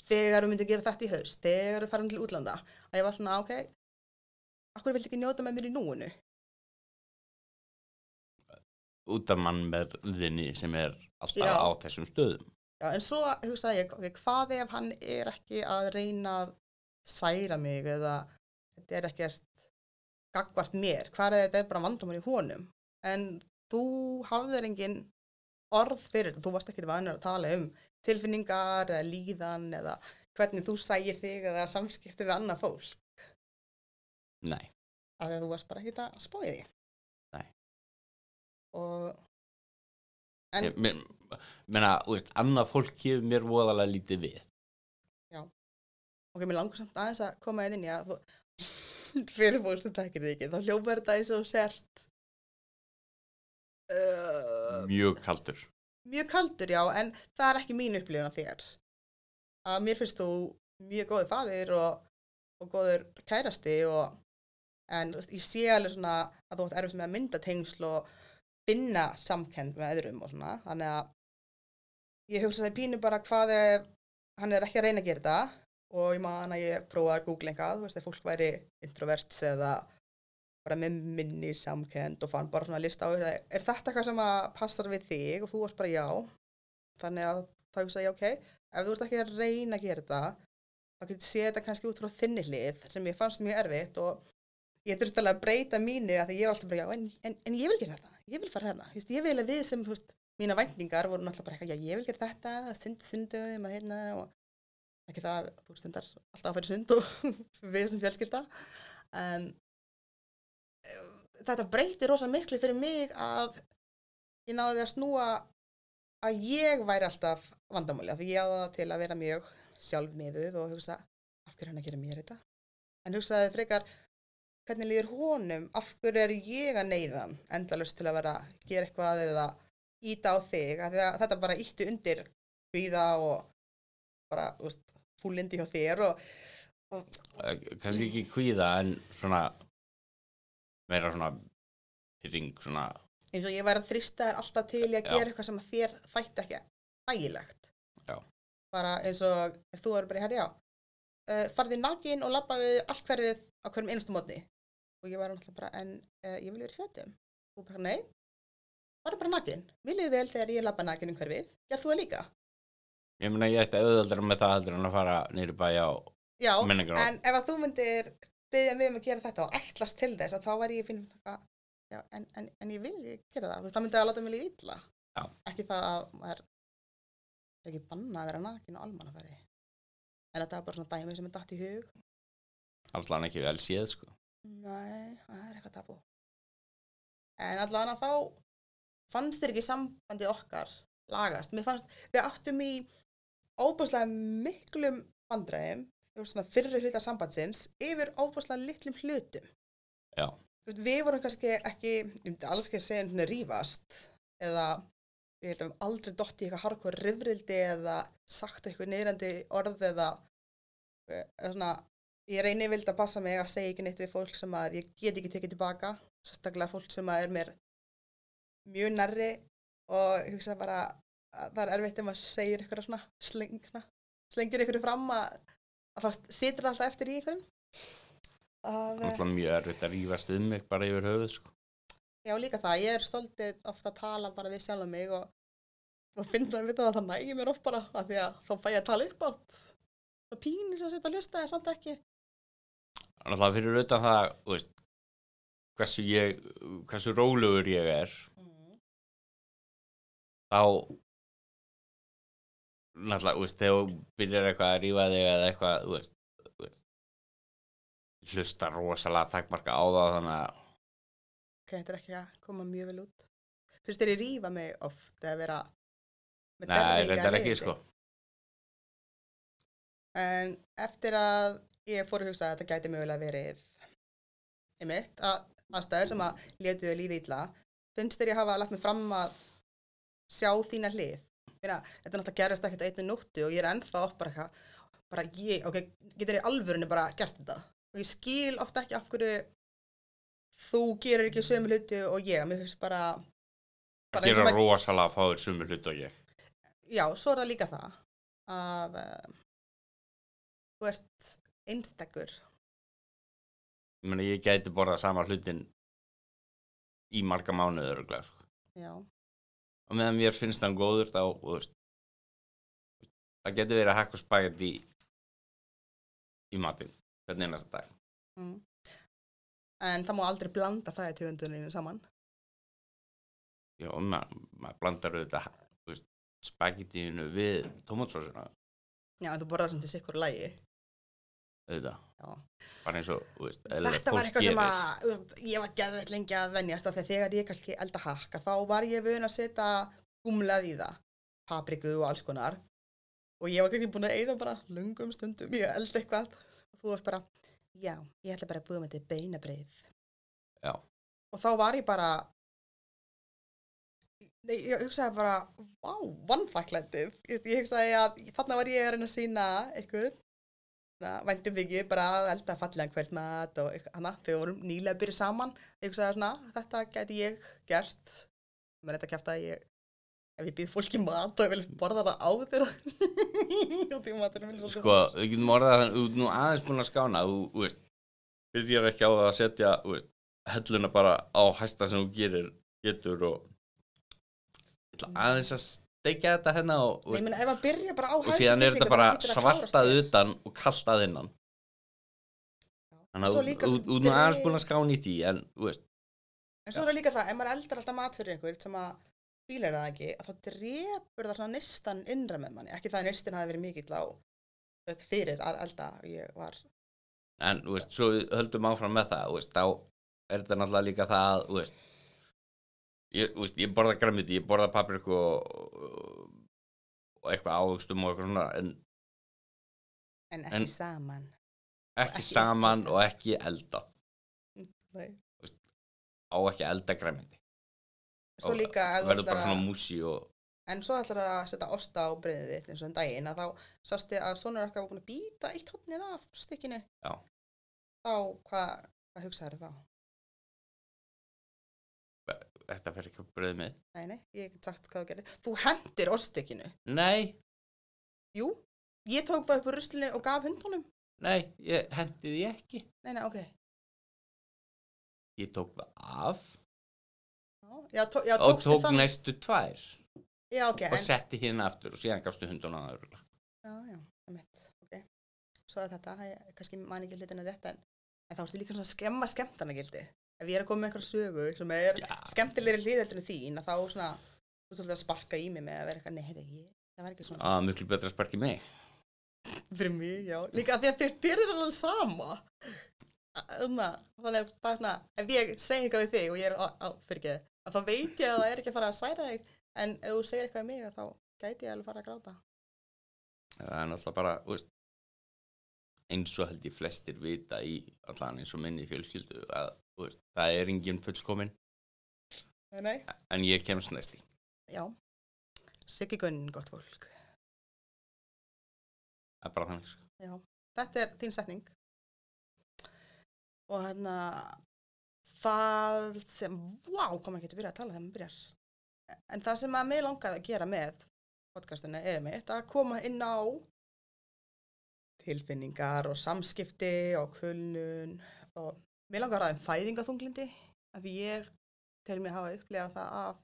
þegar þú myndir gera þetta í haust þegar þú farum til útlanda. Að ég var svona ok akkur viltu ekki njóta með mér í núinu Út af mann með þinni sem er alltaf Já. á þessum stöðum. Já, en svo hugsaði ég, ok, hvað ef hann er ekki að reyna að særa mig eða þetta er ekkert gagvart mér, hvað er þetta er bara vandamál í honum en þú hafðir engin orð fyrir þetta, þú varst ekki vanur að tala um tilfinningar eða líðan eða hvernig þú sægir þig eða samskipti við annað fólk Nei. af því að þú varst bara ekki að spóið því. Og En- Ég men- meina, þú veist, annað fólk gefur mér voðalega lítið við. ok, mér langar samt aðeins að koma inn í að fyrir fólk sem tekir þig ekki, þá hljópar þetta eins og sért uh, Mjög kaldur. mjög kaldur, já, en það er ekki mín upplifun af þér. Að mér finnst þú mjög góður faðir og, og góður kærasti og en ég sé alveg svona að þú átt erfitt með að mynda tengsl og finna samkend með öðrum og svona, þannig að ég hugsa það pínu bara hvað ef hann er ekki að reyna að gera þetta. Og ég man að ég prófaði að googla eitthvað, þú veist, ef fólk væri introverts eða bara með minni samkend og fann bara svona lista á þetta, er þetta eitthvað sem að passar við þig? Og þú varst bara já. Þannig að það hugsa ég ok ef þú ert ekki að reyna að gera þetta þá getur séð þetta kannski út frá þinni hlið sem ég fannst mjög erfitt og ég þurfti alveg að breyta mínu að ég var alltaf bara já en, en, en ég vil gera þetta, ég vil fara Vist, ég vil að við sem, veist, mína væntingar voru náttúrulega bara eitthvað, já ég vil gera þetta sund, sundum að hérna og ekki það, að þú stundar alltaf að færi sund og við sem fjölskylda. En eh, þetta breyti rosa miklu fyrir mig að ég náði að snúa að ég væri alltaf vandamáli af því ég áða til að vera mjög sjálfmiðuð og hugsa af hverju er hann að gera mér þetta? En hugsaði frekar hvernig líður honum af hverju er ég að neyða hann endalust til að vera að gera eitthvað eða íta á þig því að þetta bara ítti undir hvíða og bara úst, fúlindi hjá þér og, og Eh, Kannski ekki kvíða en svona meira svona pyrring, svona eins og ég væri að þrista þér alltaf til í að Já. gera eitthvað sem að þér þætti ekki ægilegt Já. bara eins og þú eru bara í herri já uh, farði nakin og labbaði allt hverfið á hverjum einustu mótni og ég var náttúrulega bara en uh, ég vil vera í fötum og bara nei. Farði bara nakin, viljið vel þegar ég labba nakin um hverfið, gerð þú það líka? Ég meina ég ætti auðvöldra með það heldur en að fara nýri bæ á já, menningar en ef að þú myndir stiðja mig um að gera þetta og ætlast til þess að þá væri ég eitthvað, já, en, en, en ég vil gera það, þú veist, það myndi að láta mig líða illa. Já. ekki það að maður er ekki bannað að vera nakin og almannafæri? En þetta var bara svona dæmi sem er datt í hug. Allan ekki vel séð sko. Nei, það er eitthvað tabú en allavega þá fannst þér ekki sambandi okkar lagast? Fannst, við áttum í óbúslega miklum svona fyrri hluta sambandsins, yfir óbúslega litlum hlutum. Já. Við vorum kannski ekki, ég myndi alls ekki að segja hérna rífast, eða við höfum aldrei dott í eitthvað hardcore rifrildi eða sagt eitthvað neyrandi orð eða, eða svona, ég reyni vild að passa mig að segja ekki neitt við fólk sem að ég get ekki tekið tilbaka, sérstaklega fólk sem að er mér mjög nærri og hugsa bara að það er erfitt ef maður segir eitthvað svona slengna, slengir eitthvað fram að, að það situr alltaf eftir í einhverjum. Að, eh, Alltaf mjög erfitt að rífast um mig bara yfir höfuð sko. Já, líka það. Ég er stoltið ofta að tala bara við sjálf mig og og finna að vita að það nægir mér oft bara af því að þá fæ ég að tala upp átt. Það pínir sem að setja að hlusta eða samt ekki. Alltaf fyrir auðvitað það, veist, hversu ég, hversu rólegur ég er, þá, náttúrulega, veist, þegar þú byrjar eitthvað að rífa þig eða eitthvað, veist, hlusta rosalega takkmarka á það, þannig að, Ok, þetta er ekki að koma mjög vel út. Fyrst er ég rífa mig oft eða vera með nei, derfinga þetta er ekki, sko. En eftir að ég fór að hugsa að þetta gæti mögulega verið einmitt, að aðstæður sem að þau lífi illa, finnst þér ég hafa lagt mig fram að sjá þína hlið. Þeirra, þetta náttúrulega gerist ekkert á einni nóttu og ég er ennþá bara eitthvað, bara ég, ok, getur ég alvörunni bara gert þetta. Og ég skil ofta ekki af hverju þú gerir ekki sömu hluti og ég, mér finnst bara, Það maður- rosalega að fá þér sumur hlut og ég. já, svo er það líka það að uh, þú ert einstakur Ég meni, ég gæti borðað sama hlutin í marga mánuður, örugglega, sko. já, og meðan mér finnst hann góður þá, það getur verið að hakka spagetti í, í matinn, hvernig einasta dag. mm. en það má aldrei blanda fæðategunduninu saman Já, og maður ma blandar spagettíinu við tómatsósuna, já, en þú borðar sem til sikkur lægi þú veist, þetta var eitthvað sem að ég var geðveitt lengi að því að þegar ég kannski elda hakka þá var ég vun að setja gumlað í það papriku og alls konar. Og ég var kannski búin að eyða bara lungum stundum að elda eitthvað. Og þú varst bara, já, ég ætla bara að búið með þetta beinabreið Já. og þá var ég bara Nei, ég hugsaði bara, vá, vannfæklændið. Ég, ég hugsaði að þarna var ég að reyna að sína eitthvað, væntum við ekki bara að elda fallega kvöldmat og eitthvað annað, þegar við vorum nýlega að byrja saman. Ég hugsaði svona, þetta gæti ég gert. Er þetta kæft að ég, ef ég býð fólki mat og ég vil borða það á svolítið Sko, við getum orðað þannig, þú ert nú aðeins búin að skána, þú, byrjar ekki á að setja, veist, helluna bara á hæsta sem þú gerir, getur og aðeins að steikja þetta hérna og, Nei, meina, ef að byrja bara á og síðan er þetta bara svartað utan. og kalltað innan. Þannig að þú nú aðeins búin að skána í því, en, veist, En svo er líka það, ef maður eldar alltaf mat fyrir einhver sem að fílar það ekki, þá drepur það svona nistan innra með manni. Ekki það að nistin hafi verið þú veist, fyrir að elda. Ég var, en, þú veist, svo höldum áfram með það, þú veist, þá er þetta náttúrulega líka það, að, þú veist, ég, veist, ég borða græmiti, ég borða papriku og, og eitthvað ávöxtum og eitthvað svona, en en ekki En- saman. ekki, Ekki saman og ekki elda Nei. á ekki elda græmiti þú verður bara svona músi og en svo ætlar að setja osta á breyðið þitt eins og um daginn, að þá sástu að sonur okkar var búin að býta eitt hotnið af stykkinu. Já. Þá, hvað, hvað hugsaður þá? Þetta fer ekki að bröð með Nei, nei, ég get sagt hvað þú gerir. Þú hendir oststykkinu. nei, Jú, ég tók það upp úr ruslinu og gaf hundunum. nei, ég hendi því ekki Nei, nei, ok. ég tók það af Já, já, tó, já og tókstu tók þann- næstu tvær Já, ok, og en, setti hérna aftur og síðan gafstu hundun á það örugglega. já, já, einmitt, ok. Svo er þetta, ég kannski man ekki hlutina rétt, en, en þá ertu líka svona að skemma skemmtana gildi. Ef ég er að koma með einhverja sögu sem er Já. skemmtilegri hlýðeldurinn þín, að þá svona, þú svolítið að sparka í mig með að vera eitthvað, nei, heyrðu, ég, það var ekki svona. að miklu betra að sparki mig Fyrir mig, já. Líka því að þér, þér er alveg sama. Þannig að það er svona, ef ég segi eitthvað við þig og ég er á, á fyrir ekki, þá veit ég að það er ekki að fara að særa þig en ef þú segir eitthvað í mig þá gæti ég alveg fara að gráta það er náttúrulega bara veist, eins og held ég flestir vita í allan eins og minni fjölskyldu að veist, það er engin fullkomin Nei, en ég kemst næst í Já, Siggi Gunn, gott fólk. Það er bara þannig sko. Já, þetta er þín setning. Og hérna það sem, vá, kom ekki til að byrja að tala þegar maður byrjar. En það sem að mig langaði að gera með podcastinu er mitt að koma inn á tilfinningar og samskipti og kulnun og mér langar að ræða um fæðingaþunglindi af því ég til mig hafa upplegað það af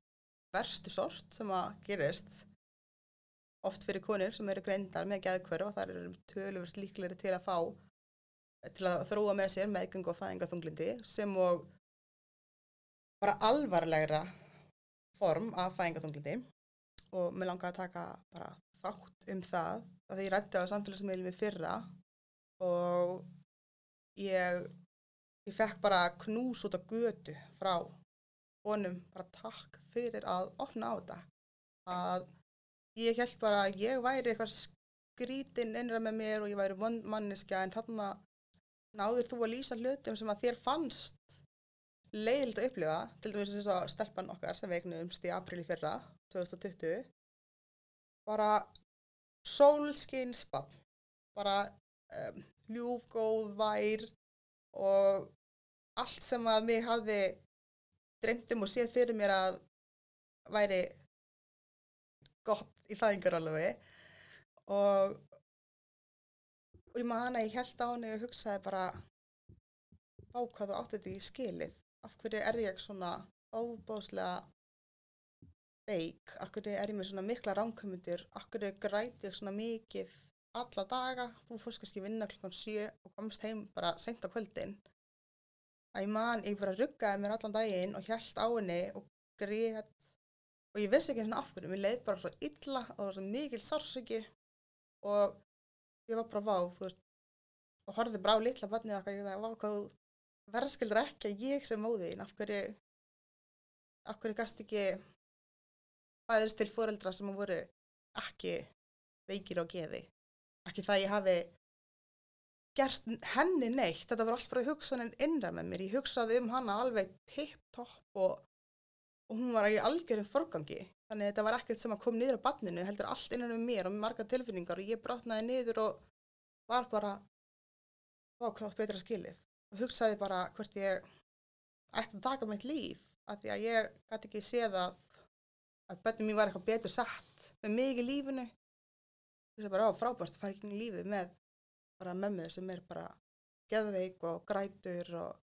verstu sort sem að gerist oft fyrir konur sem eru greindar með gæðkvöru og það eru töluvert líklegri til að fá til að þróa með sér meðgöng og fæðingaþunglindi sem og bara alvarlegra form af fæðingaþunglindi og mér langar að taka bara þátt um það að því ég rætti á samfélagsmiðlum í fyrra og ég ég fekk bara knús út á götu frá honum bara takk fyrir að opna á þetta. Að ég held bara að ég væri eitthvað skrítin innra með mér og ég væri manniska en þarna náður þú að lýsa hlutum sem að þér fannst leiðilegt að upplifa. Til dæmis eins og stelpan okkar sem við eignumst í april í fyrra 2020 bara sólskinsbann bara um, ljúf, góð, vær og allt sem að mig hafði dreymt um og séð fyrir mér að væri gott í fæðingar alveg og og ég man að ég held á henni og hugsaði bara á hvað þú átti þetta í skilið. Af hverju er ég svona óbáslega veik, af hverju er ég með svona mikla ránkumundir, af hverju græti ég svona mikið alla daga. Þú fórst kannski vinna klukkan 7 og komst heim bara sent á kvöldin. Að ég man, ég bara ruggaði mér allan daginn og held á henni og grét. Og ég vissi ekki svona af hverju, mér leið bara svo illa og það var svo mikil sársöki og ég var bara vá, þú veist og horfði bara á litla barnið okkar. Ég var hvað þú verðskildur ekki að ég sem móðin, af hverju af hverju gast ekki fæðist til fóreldra sem voru ekki veikir á geði ekki það ég hafi gert henni neitt þetta var allt bara hugsanin innra með mér. Ég hugsaði um hana alveg tipp-topp og, og hún var í algjörum forgangi. Þannig að þetta var ekkert sem að kom niður á barninu heldur allt innan um mér og með marga tilfinningar og ég brotnaði niður og var bara hvað betra skilið? Og hugsaði bara hvert ég ætti að taka mitt líf af því að ég gæti ekki séð að að börnum mín var eitthvað betur satt með mig í lífinu að bara á frábært að fara ekki í lífið með bara mömmu sem er bara geðveik og grætur og,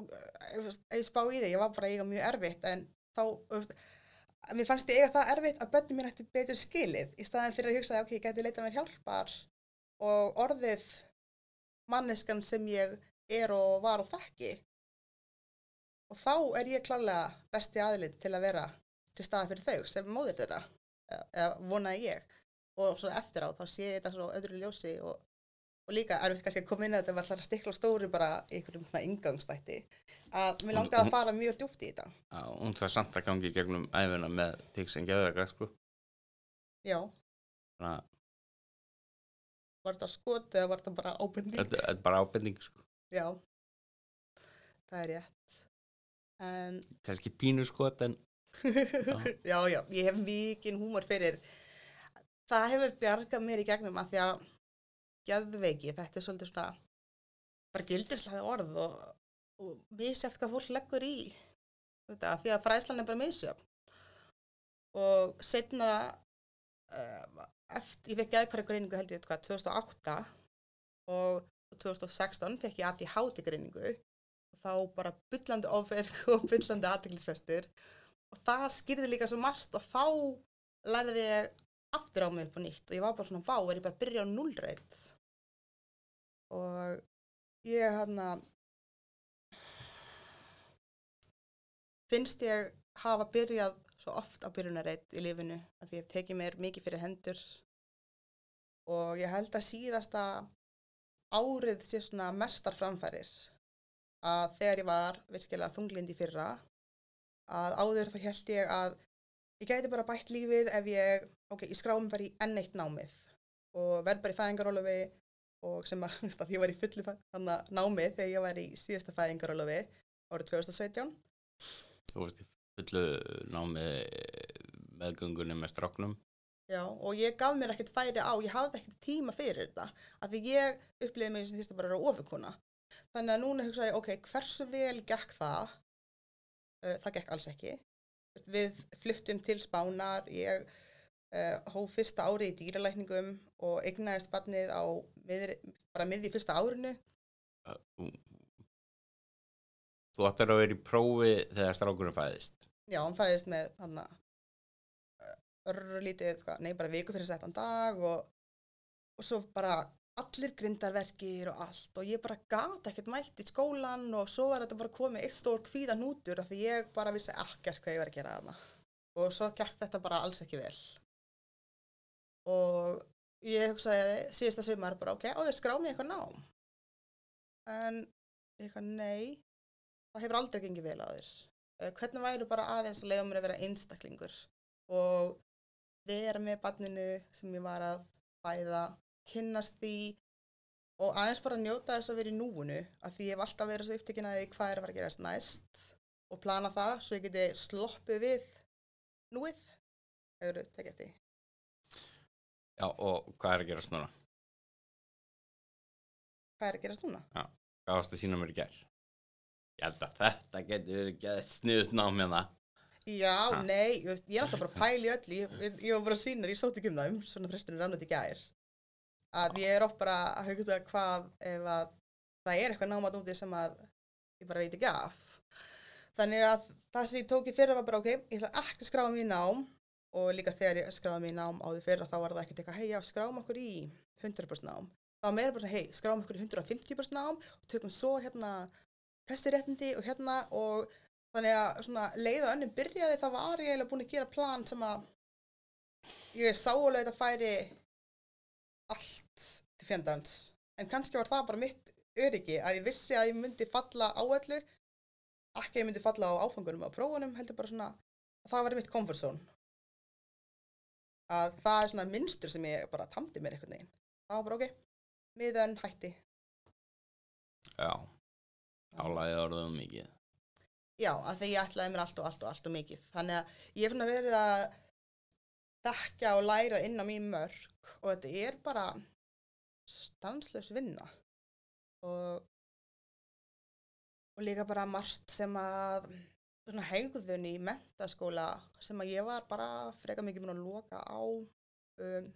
og ef ég spá í þig, ég var bara eiga mjög erfitt en þá mér fannst ég eiga það erfitt að börnum mín ætti betur skilið í staðin fyrir að hugsa að ok, ég geti leitað mér hjálpar og orðið manneskan sem ég er og var og þekki. Og þá er ég klálega besti aðlinn til að vera til staða fyrir þau sem móðir þeirra eða vonaði ég og svo eftir á þá sé ég þetta svo öðru ljósi og, og líka er við kannski að koma inn að þetta var alltaf stikla stóri bara í einhverjum svona ingangstætti að mér langaði að fara mjög djúft í þetta Já, hún það samt að gangi í gegnum æfina með þig sem geðvega sko. Já, Þannig að var þetta skot eða var þetta bara ábending? þetta er bara ábending sko. Já, það er rétt en kannski pínu skot en já, já, ég hef mikinn húmor fyrir það hefur bjargað mér í gegnum að því að geðveiki, þetta er svolítið svona bara gildislega orð og, og misjæft hvað fólk leggur í þetta, því að fræslan er bara misjöfn. Og setna uh, eftir, ég fekk geðkværi greiningu held ég eitthvað 2008 og 2016 fekk ég ADHD greiningu. Og þá bara byllandi ofverk og byllandi aðteglisfrestur og það skýrði líka svo margt og þá lærði ég aftur á mig upp og nýtt og ég var bara svona vá, er ég bara að byrja á nullreit og ég hann að finnst ég hafa byrjað svo oft á byrjunarreit í lífinu að ég hef tekið mér mikið fyrir hendur. Og ég held að síðasta árið sé svona mestar framfærir að þegar ég var virkilega þunglind í fyrra að áður þá held ég að ég gæti bara bætt lífið ef ég, ok, ég skráði mig bara í enn eitt námið og verð bara í fæðingarólofi og sem að, að ég var í fullu námið þegar ég var í síðasta fæðingarólofi árið 2017 Þú veist, í fullu námi meðgöngunni með stráknum. Já, og ég gaf mér ekkert færi á, ég hafði ekkert tíma fyrir þetta, af því ég upplýði mig sem þýrst að bara vera ofurkona. Þannig að núna hugsaði ég, ok, hversu vel gekk það? Uh, það gekk alls ekki. Við fluttum til Spánar, ég uh, hóf fyrsta ári í dýralækningum og eignaðist barnið á miðri, bara miði fyrsta árinu. Þú- ættir að vera í prófi þegar strákurinn fæðist. Já, hann fæðist með hann örlítið, hvað, nei, bara viku fyrir settan dag og, og svo bara allir grindarverkir og allt og ég bara gata ekkert mætt í skólan og svo var þetta bara komið eitt stór kvíðan útur af því ég bara vissi ekkert hvað ég var að gera þarna. Og svo gekk þetta bara alls ekki vel. Og ég hugsaði síðasta sumar bara ok, á ég skrá mig eitthvað nám. En eitthvað nei það hefur aldrei gengið vel á þér. Eh, hvernig væri bara aðeins að leiða mér að vera einstaklingur? Og vera með barninu sem ég var að fæða, kynnast því og aðeins bara njóta þess að vera í núinu af því ég hef alltaf verið svo upptekinn að því hvað er að fara að gerast næst og plana það svo ég geti sloppið við núið hefur þú tekið eftir? Já, og hvað er að gera svona? hvað er að gerast núna? Hvað varst að sína mér í gær? Ég held að þetta getur verið gett sniðut nám hérna. Já, Ha. nei, ég, er alltaf bara að í öll ég, ég, var bara að sína, ég sóti ekki um það um svona frestunir rannut í gær að ég er oft bara að hugsa hvað ef að það er eitthvað námat úti sem að ég bara veit ekki af. Þannig að það sem ég tók í fyrra var bara ok, ég ætla ekki að skráða mér í nám og líka þegar ég skráði mér í nám á því fyrra þá var það ekkert eitthvað, hei já, skráum okkur í 100% nám, það var meira bara hei, skráum okkur í 150% nám og tökum svo hérna þessi réttindi og hérna. Og þannig að svona leið og önnum byrjaði þá var ég eiginlega búin að gera plan sem að ég sá alveg þetta færi allt til fjandans. En kannski var það bara mitt öryggi að ég vissi að ég myndi falla á öllu ekki að ég myndi falla á áfangunum á prófunum heldur bara svona að það var mitt comfort zone. Að það er svona minnstur sem ég bara tamdi mér einhvern veginn. Það var bara ok, miðan hætti. Já, álæðið orðum mikið. Já, af því ég ætlaði mér allt og allt og allt og mikið. Þannig að ég hef svona verið að þekka og læra inn á mín mörg og þetta er bara stanslaus vinna. Og, og líka bara margt sem að hegðun í mentaskóla sem að ég var bara freka mikið mun að loka á um,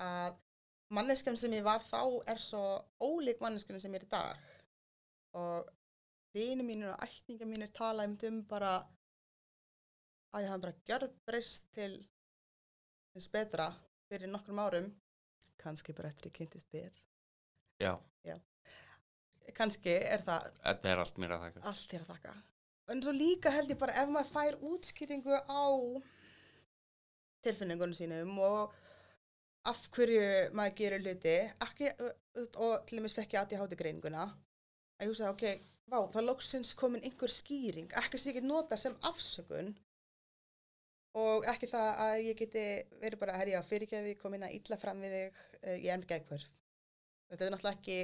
að manneskjan sem ég var þá er svo ólík manneskjan sem ég er í dag og vini mínir og ætninga mínir tala um bara að ég hafa bara gjörbreyst til þess betra fyrir nokkrum árum. Kannski bara eftir ég kynntist þér. Já, kannski er það þetta er allt mér að þakka. allt þér að þakka. En svo líka held ég bara ef maður fær útskýringu á tilfinningunum sínum og af hverju maður gerir hluti ekki, og til dæmis fekk ég að ég háti greininguna að ég hugsa, ok, vá, það loksins komin einhver skýring, ekki sem ég get nota sem afsökun og ekki það að ég geti verið bara, herri, já, fyrirgeði, kom inn að illa fram við þig, eh, ég er með gækvörð. Þetta er náttúrulega ekki,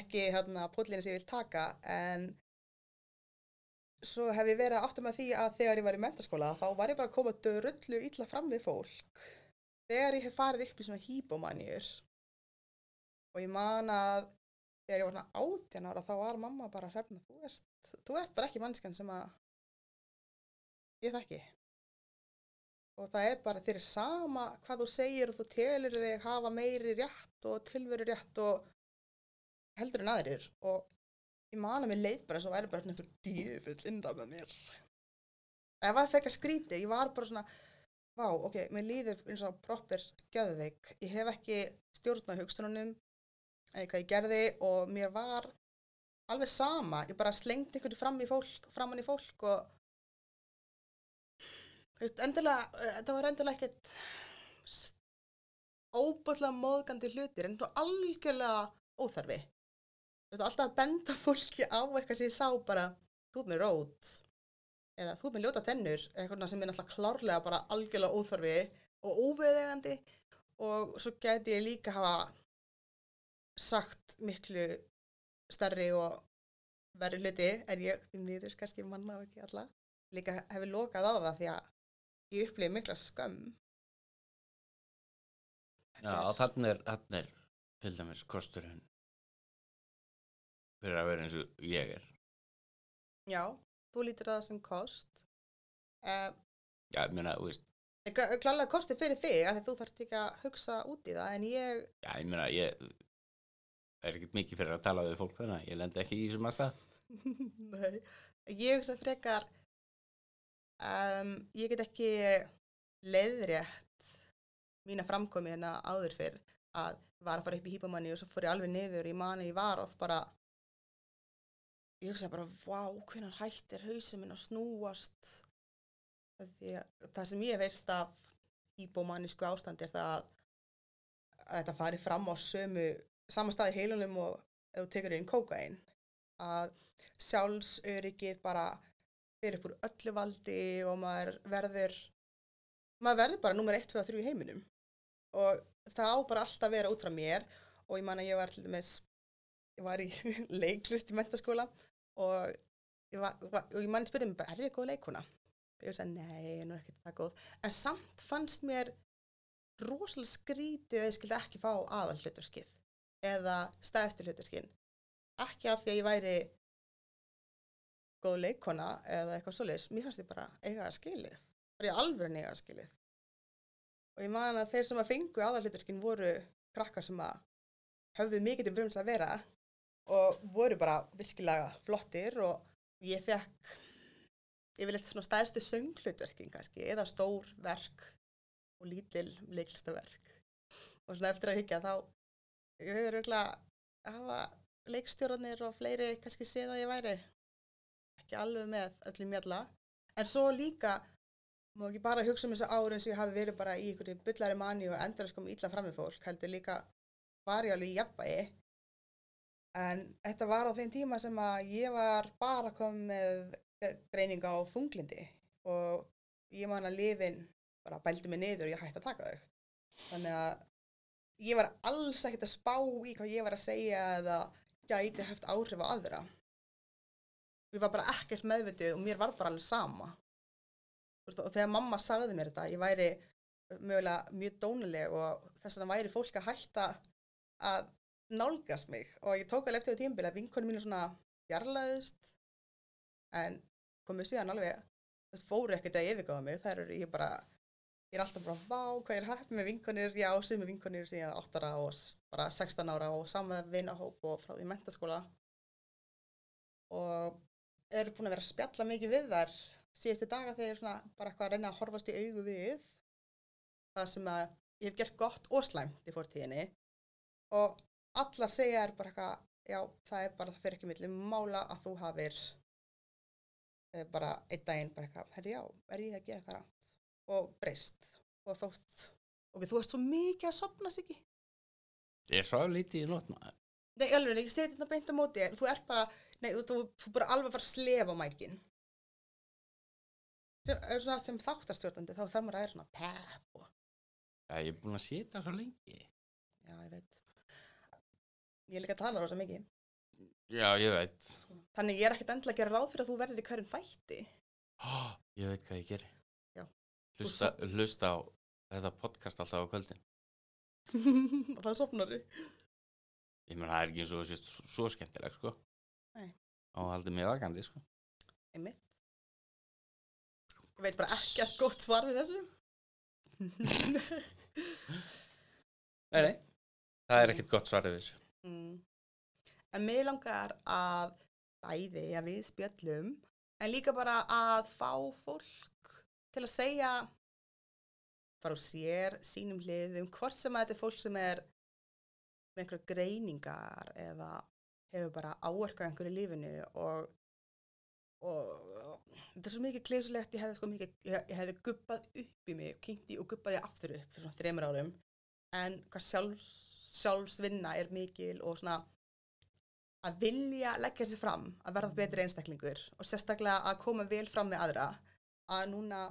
ekki hérna pótlinni sem ég vil taka, en svo hef ég verið að átta með því að þegar ég var í mentaskóla, þá var ég bara að koma dörullu illa fram við fólk. Þegar ég hef farið upp í svona hýbómanjur og ég man að þegar ég var svona átjan ára þá var mamma bara hrefna, þú ert, þú ert bara ekki mannskan sem að ég þekki. Og það er bara er sama hvað þú segir og þú telur þig hafa meiri rétt og tilveru rétt og heldur en aðrir og ég man að mér leið bara eins og væri bara einhver djöfull innra með mér. Það var fekk að skríti, ég var bara svona, vá, ok, mér líður eins og proper geðveik, ég hef ekki stjórn á hugsununum, eða hvað ég gerði og mér var alveg sama, ég bara slengdi einhverju fram í fólk, framann í fólk og þú veist, endilega, eh, þetta var endilega ekkert óbúðlega móðgandi hlutir en svo algjörlega óþarfi. Veist, alltaf að benda fólki á eitthvað sem ég sá bara, þú ert með rót eða þú ert með ljóta tennur eitthvað sem er náttúrulega klárlega bara algjörlega óþorfi og óveðegandi og svo geti ég líka hafa sagt miklu starri og verri hluti en ég því miður kannski manna ekki alla líka hefur lokað á það því að ég upplýði mikla skömm Já, þannig er, er til dæmis kosturinn fyrir að vera eins og ég er. Já, þú lítur það sem kost uh, Já, ég meina, þú veist, klálega kosti fyrir þig að þú þarf ekki að hugsa út í það en ég já, ég meina, ég er ekkert mikið fyrir að tala við fólk þannig, að ég lendi ekki í þessum aðstæð. Nei, ég hugsa frekar um, ég get ekki leiðrétt mína framkomi hérna áður fyrr að var að fara upp í hýpamanni og svo fór ég alveg niður í mani ég var of bara ég hugsa bara, vá, hvernig hættir hausinn minn að snúast? Að það sem ég veist af hýpomannísku ástandi er það að, að þetta fari fram á sömu sama stað í heilunum og ef þú tekur inn kókain að sjálfsöryggið bara fyrir upp úr öllu valdi og maður verður maður verður bara nummer 1, 2 og 3 í heiminum. Og það á bara alltaf að vera út frá mér og ég man að ég var til dæmis ég var í leiklist í mentaskóla og ég, var, og ég man að spyrja mig bara, er ég góð leikuna? og ég sagði, nei, ég er nú ekkert það góð. En samt fannst mér rosalega skrítið að ég skildi ekki fá aðal hlutverkið eða stæðstu hlutverkin. Ekki af því að ég væri góð leikona eða eitthvað svoleiðis, mér fannst ég bara eiga að skilið, bara ég alveg eiga að skilið. Og ég man að þeir sem að fengu aðalhutverkin voru krakkar sem að höfðu mikið til brunns að vera og voru bara virkilega flottir og ég fekk yfirleitt svona stærstu sönglutverkin kannski, eða stór verk og lítil leiklistaverk og svona eftir að higgja þá ég hefur auðvitað að hafa leikstjórnir og fleiri kannski séð að ég væri ekki alveg með öllum mjalla. En svo líka má ekki bara hugsa um þessa árin sem ég hafi verið bara í einhverju byllari manni og endur að sko ítla fram með fólk heldur líka var ég alveg í jafnbæi en þetta var á þeim tíma sem að ég var bara komið með greininga á þunglindi og ég man að lifin bara bældi mig niður og ég hætti að taka þau. Þannig að ég var alls ekkert að spá í hvað ég var að segja eða gæti haft áhrif á aðra ég var bara ekkert meðvitið og mér var bara alveg sama. Vist, og þegar mamma sagði mér þetta ég væri mögulega mjög dónuleg og þess vegna væri fólk að hætta að nálgast mig. Og ég tók alveg eftir því tímbili að vinkonum mínu svona fjarlæðist en komið síðan alveg þess fóru ekkert að yfirgáða mig. Það eru ég bara ég er alltaf bara vá hvað er hægt með vinkonir já sem með vinkonir síðan 8 ára og bara 16 ára og saman vinahóp og frá því mentaskóla og er búin að vera að spjalla mikið við þar síðustu daga þegar ég er svona bara eitthvað að reyna að horfast í augu við það sem að ég hef gert gott og slæmt í fórtíðinni og alla segja er bara eitthvað já það er bara það fyrir ekki millum mála að þú hafir eh, bara einn daginn bara eitthvað, herri já, er ég að gera eitthvað rátt og breyst og þótt, ok, þú ert svo mikið að sopna sig ekki Ég svo lítið í nótt maður. Nei, alveg, ég seti þetta beint á móti þér. Þú ert bara, nei, þú, þú, þú bara alveg fara að slefa mækin. Sem, sem þáttastjórnandi, þá þarf maður að er svona pepp og, Já, ég er búin að sita svo lengi. já, ég veit. Ég er líka að tala rosa mikið. Já, ég veit. Þannig ég er ekkert endilega að gera ráð fyrir að þú verður í hverjum þætti. Oh, ég veit hvað ég geri. Já. Hlusta, hlusta á þetta podcast alltaf á kvöldin. og það sopnar þig. Ég menn, það er ekki eins og þessi svo, skemmtileg, sko. Nei. Og haldið mig vakandi, sko. Einmitt. Ég veit bara ekkert gott svar við þessu. Nei, nei. Það er ekkert gott svarið við þessu. Mm. En mér langar að bæði að við spjöllum en líka bara að fá fólk til að segja bara úr sér, sínum hliðum, hvort sem að þetta er fólk sem er með einhverja greiningar eða hefur bara áorkað einhverju lífinu og, og, og þetta er svo mikið kleysulegt, ég hefði sko mikið, ég, ég hefði guppað upp í mig kynnti og guppaði aftur upp fyrir svona þreymur árum. En hvað sjálfs, sjálfsvinna er mikil og svona að vilja leggja sér fram að verða betri einstaklingur og sérstaklega að koma vel fram með aðra að núna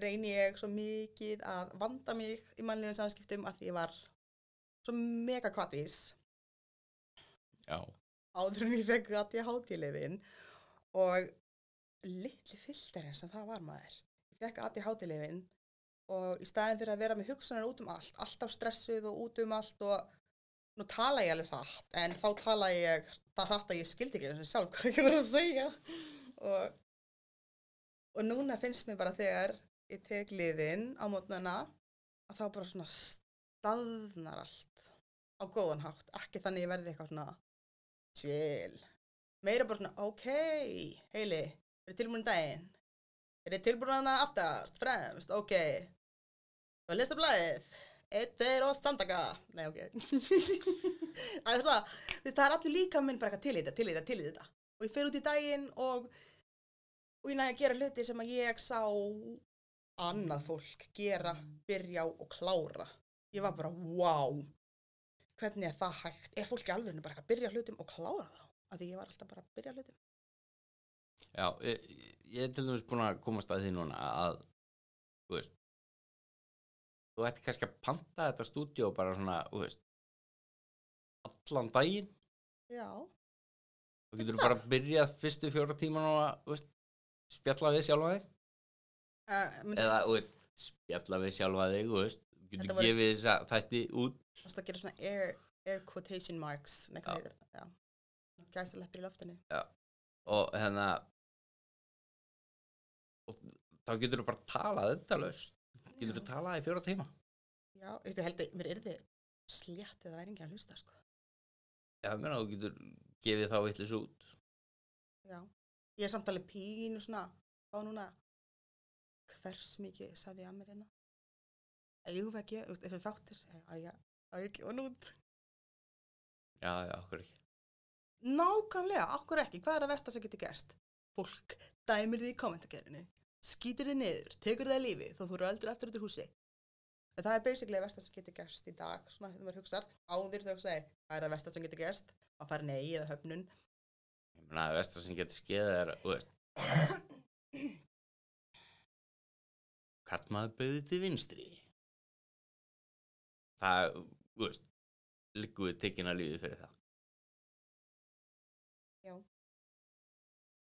reyni ég svo mikið að vanda mig í mannlegum samskiptum að ég var svo mega kvatís Já, áður en ég fekk að ég hátílefin og litli fyllterinn sem það var maður. Ég fekk að ég hátílefin og í staðin fyrir að vera með hugsanar út um allt alltaf stressuð og út um allt og nú tala ég alveg hratt en þá tala ég það hratt að ég skildi ekki þessu sjálf hvað ég var að segja. Og, og núna finnst mér bara þegar ég tek liðin á mótnana að þá bara svona staðnar allt. Á góðan hátt, ekki þannig ég verði eitthvað svona chill. Meira bara svona, ok, heili er þið tilbúin í daginn? Er þið tilbúin að það aftast, fremst, ok. Og að lista blæðið eitt er og samtaka. Nei, ok. Það er það, það er allir líka minn bara eitthvað til í þetta, til í þetta, til í þetta. Og ég fer út í daginn og og ég næði að gera hluti sem að ég sá annað fólk gera, byrja og klára ég var bara, wow hvernig er það hægt, er fólki alveg bara að byrja hlutum og klára þá? Af því ég var alltaf bara að byrja hlutum. Já, ég, ég er til dæmis búin að komast að því núna að, þú veist, þú ætti kannski að panta þetta stúdíó bara svona, þú veist, allan daginn. Já, og getur bara byrjað fyrstu fjóra tíman og að, þú veist, spjalla við sjálfa þig. Uh, eða, þú veist, spjalla við sjálfa þig, þú veist, þú getur gefið þess að þætti út. Varst að gera svona air, air quotation marks nei, hvað Já. heitir já, gæsta leppir í loftinu. Og hérna og þá getur þú bara talað þetta laust getur þú Já. talað í fjóra tíma? Já, ég veist, ég held að mér er þið slétt eða væri enginn að hlusta sko. já, ég meina, þú getur gefið þá vitlis út. Já, ég er samt alveg pínu svona á núna hvers mikið saði ég að mér hérna að ekki, þú veist, ef þau þáttir að ég, að ég gefa nút já, já, okkur ekki Nákvæmlega, okkur ekki, hvað er að versta sem getur gerst? Fólk dæmir þið í kommentagerinu, skýtur þið niður, tekur þið að lífi þó þú eru aldrei aftur út úr húsi. En það er basically að versta sem getur gerst í dag, svona þegar maður hugsar, áður þegar þú segir, hvað er að versta sem getur gerst? Að fara nei eða höfnun. ég meina, það versta sem getur skeið er, þú veist kallmaður bauði til vinstri það, þú veist við tekinn að lífið fyrir það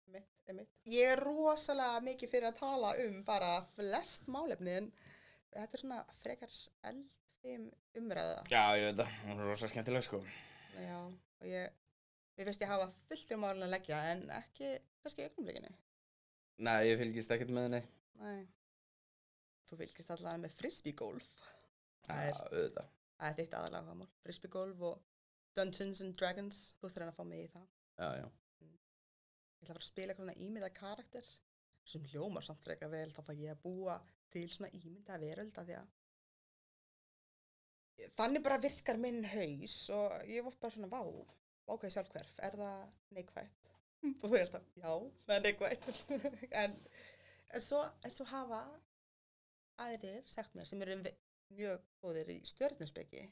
Mitt, mitt. Ég er rosalega mikið fyrir að tala um bara flest málefni en þetta er svona frekar eldfim umræða. já, ég veit það, það er rosa skemmtileg sko Já, og ég, ég finnst ég hafa fullt um málun að leggja en ekki kannski augnumleikinu. nei, ég fylgist ekkert með henni Nei. Þú fylgist allavega með frisbeegolf. já, Það er- auðvitað Það er þitt aðalega það mál. Frisbeegolf og Dungeons and Dragons. Þú þurfir að fá mig í það. já, já, Ég ætla að fara að spila eitthvað ímynda karakter sem hljómar samt freka vel. Þá fæ ég að búa til svona ímynda veröld af því að þannig bara virkar minn haus og ég var bara svona vá, ákveði sjálfhverf, er það neikvætt? Og þú er alltaf, já, það er neikvætt. en, en, svo, en svo hafa aðrir sagt mér sem eru mjög góðir í stjörnusbyggi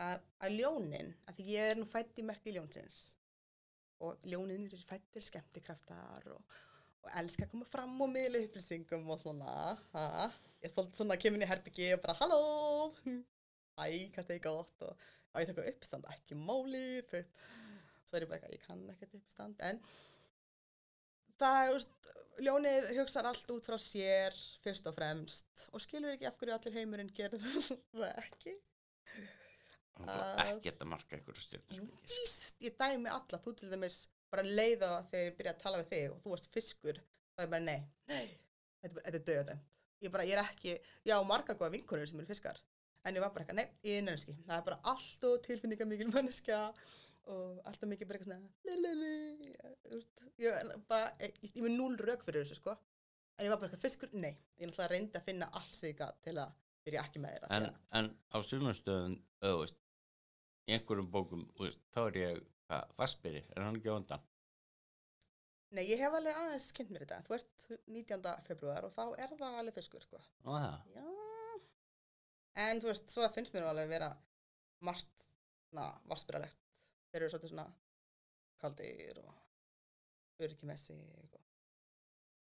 að, að ljónin, að því ég er nú fætt í merki ljónsins og ljónin eru fættir skemmtikraftar og, og elska að koma fram og miðla upplýsingum og svona ha. ég þóldi svona að kemur inn í herbyggi og bara halló æ, hvað það er gott og á ég taka uppstand, ekki máli veist. svo er ég bara ég kann ekkert uppstand en það er, veist, ljónið hugsar allt út frá sér fyrst og fremst og skilur ekki af hverju allir heimurinn gerir það ekki. Og svo Að- ekkert að marka einhverju stjórn Jú, víst, ég dæmi alla, þú til dæmis bara leiða þegar ég byrja að tala við þig og þú varst fiskur, það er bara nei, nei, þetta, er þetta er döðdæmt. Ég bara, ég er ekki, já, margar góða vinkonur sem eru fiskar, en ég var bara eitthvað, nei, ég er nefnski, það er bara allt og tilfinninga mikil manneskja og alltaf mikið bara eitthvað svona, lelele, ég bara, ég, ég með núl rauk fyrir þessu, sko, en ég var bara eitthvað fiskur, nei, ég náttúrulega reyndi að finna allt gat til að byrja ekki með þér. en, en á veist, í einhverjum bókum veist, þá er ég hvað, fastbyrri, er hann ekki á undan Nei, ég hef alveg aðeins kynnt mér þetta. Þú ert 19. februar og þá er það alveg fiskur, sko. En þú veist, svo finnst mér alveg vera margt, na, vassbyralegt. Þeir eru svolítið svona kaldir og öryggjumessi og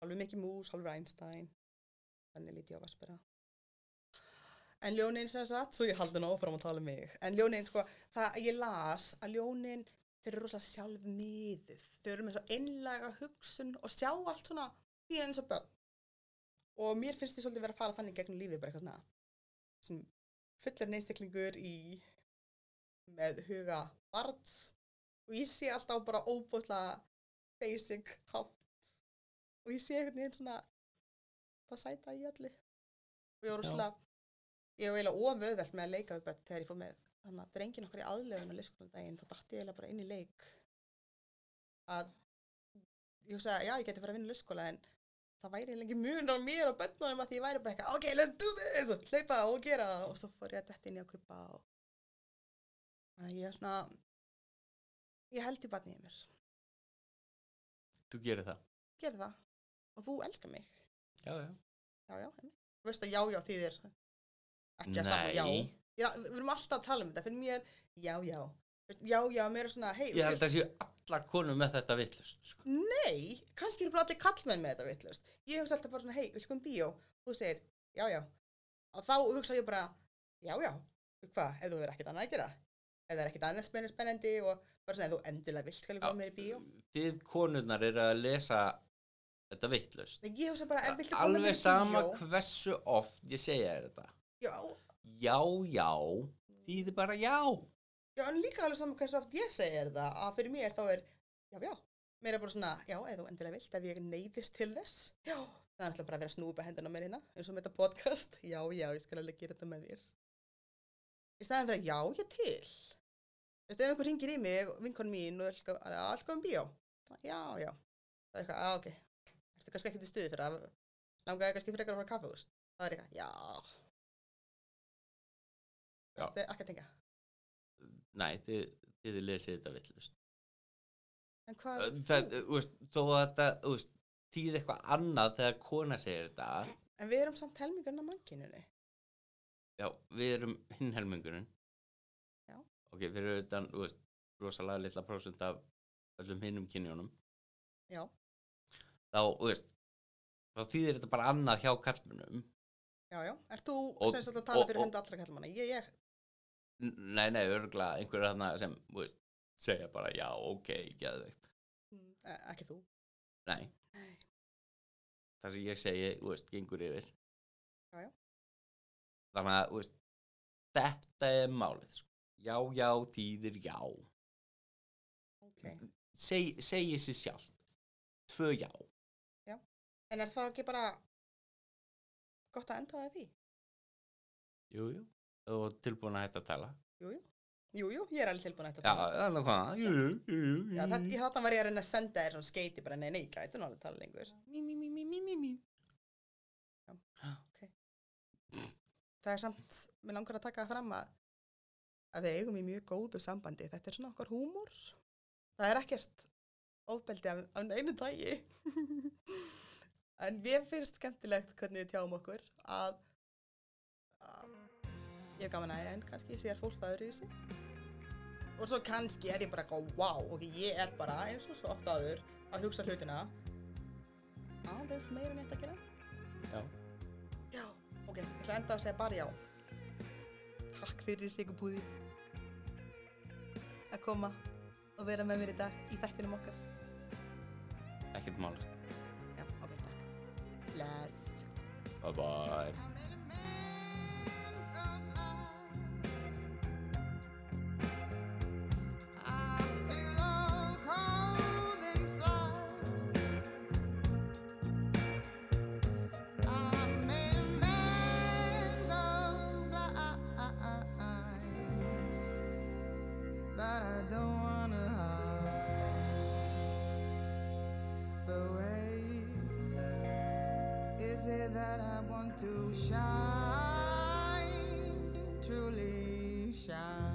alveg mikið mús, halvur Einstein. Þannig lítið á Vespera. En ljónin sem sagt, svo ég haldi nú áfram að tala um mig. En ljónin, sko, það ég las að ljónin, þeir eru rosalega sjálf miðuð, þeir eru með svo einlega hugsun og sjá allt svona fyrir eins og börn. Og mér finnst því svolítið vera að fara þannig gegnum lífið bara eitthvað svona sem fullur neinstaklingur í með huga barns. Og ég sé alltaf bara óbúðslega basic hátt. Og ég sé einhvern veginn svona það sæta í öllu. Og ég voru svona ég var eiginlega oföðveld með að leika við börn þegar ég fór með. Þannig að drengin okkar í aðlöfun á leikskólandaginn þá dætti ég eiginlega bara inn í leik. Að ég hugsaði, já, ég geti fara að vinna í leikskóla en það væri eiginlega ekki mun á mér og börnunum að því ég væri bara eitthvað, ok, let's do this og hlaupa og gera. Og svo fór ég að dætti inn í að kupa og þannig að ég er svona ég held í barnið í mér. Þú gerir það? Gerð það. Og þú elskar mig. Já, já. Já, já, einmitt. þú veist að já, já þýðir ekki að sama já. Nei, Ég, við erum alltaf að tala um þetta. Fyrir mér, já, já. Veist, já, já, mér er svona, hei ég held að séu allar konur með þetta vittlust sko. nei, kannski eru bara allir kallmenn með þetta vittlust ég hugsa alltaf bara svona, hei, við skoðum bíó? Þú segir, já, já. Og þá hugsa ég bara, já, já. Hvað, ef þú verður ekkert annað að gera ef það er ekkert annað spenn- spennandi og bara svona, þú endilega vilt ég koma mér í bíó? Þið konurnar eru að lesa þetta vittlust ég hugsa bara, ef viltu koma mér Alveg í sama bíó hversu oft ég segja þér þetta. Já, Já, já, þýðir bara já. Já, en líka alveg saman hversu oft ég segir þetta að fyrir mér þá er, já, já, mér er bara svona, já, ef þú endilega vilt, ef ég neyðist til þess, já, það er alltaf bara að vera að snúpa hendina á mér hérna, eins og með þetta podcast, já, já, ég skal alveg gera þetta með þér. Í staðan fyrir að, já, ég til. Ef einhver ringir í mig, vinkon mín, og er alltaf um bíó, já, já, það er eitthvað, að, ok, ertu kannski ekkert í stuði fyrir að langaði kannski frekar að fara kaffehús, það er eitthvað, já, Já. Ertu ekki að tengja. Nei, þið, þið lesið þetta vittlust En hvað, Það, þú veist, þó að þetta, þú veist þýðir eitthvað annað þegar kona segir þetta en við erum samt helmingurinn af mannkinunni. Já, við erum hinn helmingurinn Já. Ok, fyrir utan, þú veist, rosalega litla prósent af öllum hinnum kynjónum Já. þá, þú veist þá þýðir þetta bara annað hjá kallmennum Já, já. Er þú sem sagt að tala fyrir hunda allra kallmanna? Ég, ég, Nei, nei, örgulega einhverju þarna sem, þú veist, segja bara já, ok, geðveikt mm, e- ekki þú. Nei, Nei. það sem ég segi, þú veist, gengur yfir Já, já. Þannig að, þú veist, þetta er málið, sko Já, já, þýðir já. Ok. Seg, Segi sér sjálf Tvö já. En er það ekki bara gott að enda það því? Jú, jú. Og tilbúin að hætta að tala. Jú, jú. Jú, jú, ég er alveg tilbúin að Já, þetta tala. þannig hvað. Jú, jú, jú, jú Já, það, ég þarna var ég að reyna að senda þér svona skeiti bara, nei, nei, ég gæti nú alveg að tala lengur. Mí, mí, mí, mí, mí, mí, mí. Það er samt, mér langar að taka það fram að að við eigum í mjög góðu sambandi. Þetta er svona okkar húmor. Það er ekkert ofbeldi af, af einu dagi. en við finnst skemmtilegt hvernig við tjáum okkur að, að ég hef gaman að en kannski sér fólk það öðru í sig. Og svo kannski er ég bara góð, wow, ok, ég er bara eins og svo ofta aður að hugsa hlutina aðeins meira en eitt að gera. Já, Já, ok, ég ætla að enda að segja bara já. Takk fyrir Sigurpúði að koma og vera með mér í dag í þættinum okkar. ekkert málist Já, ok, takk. Bless. Bye bye It that I want to shine, truly shine?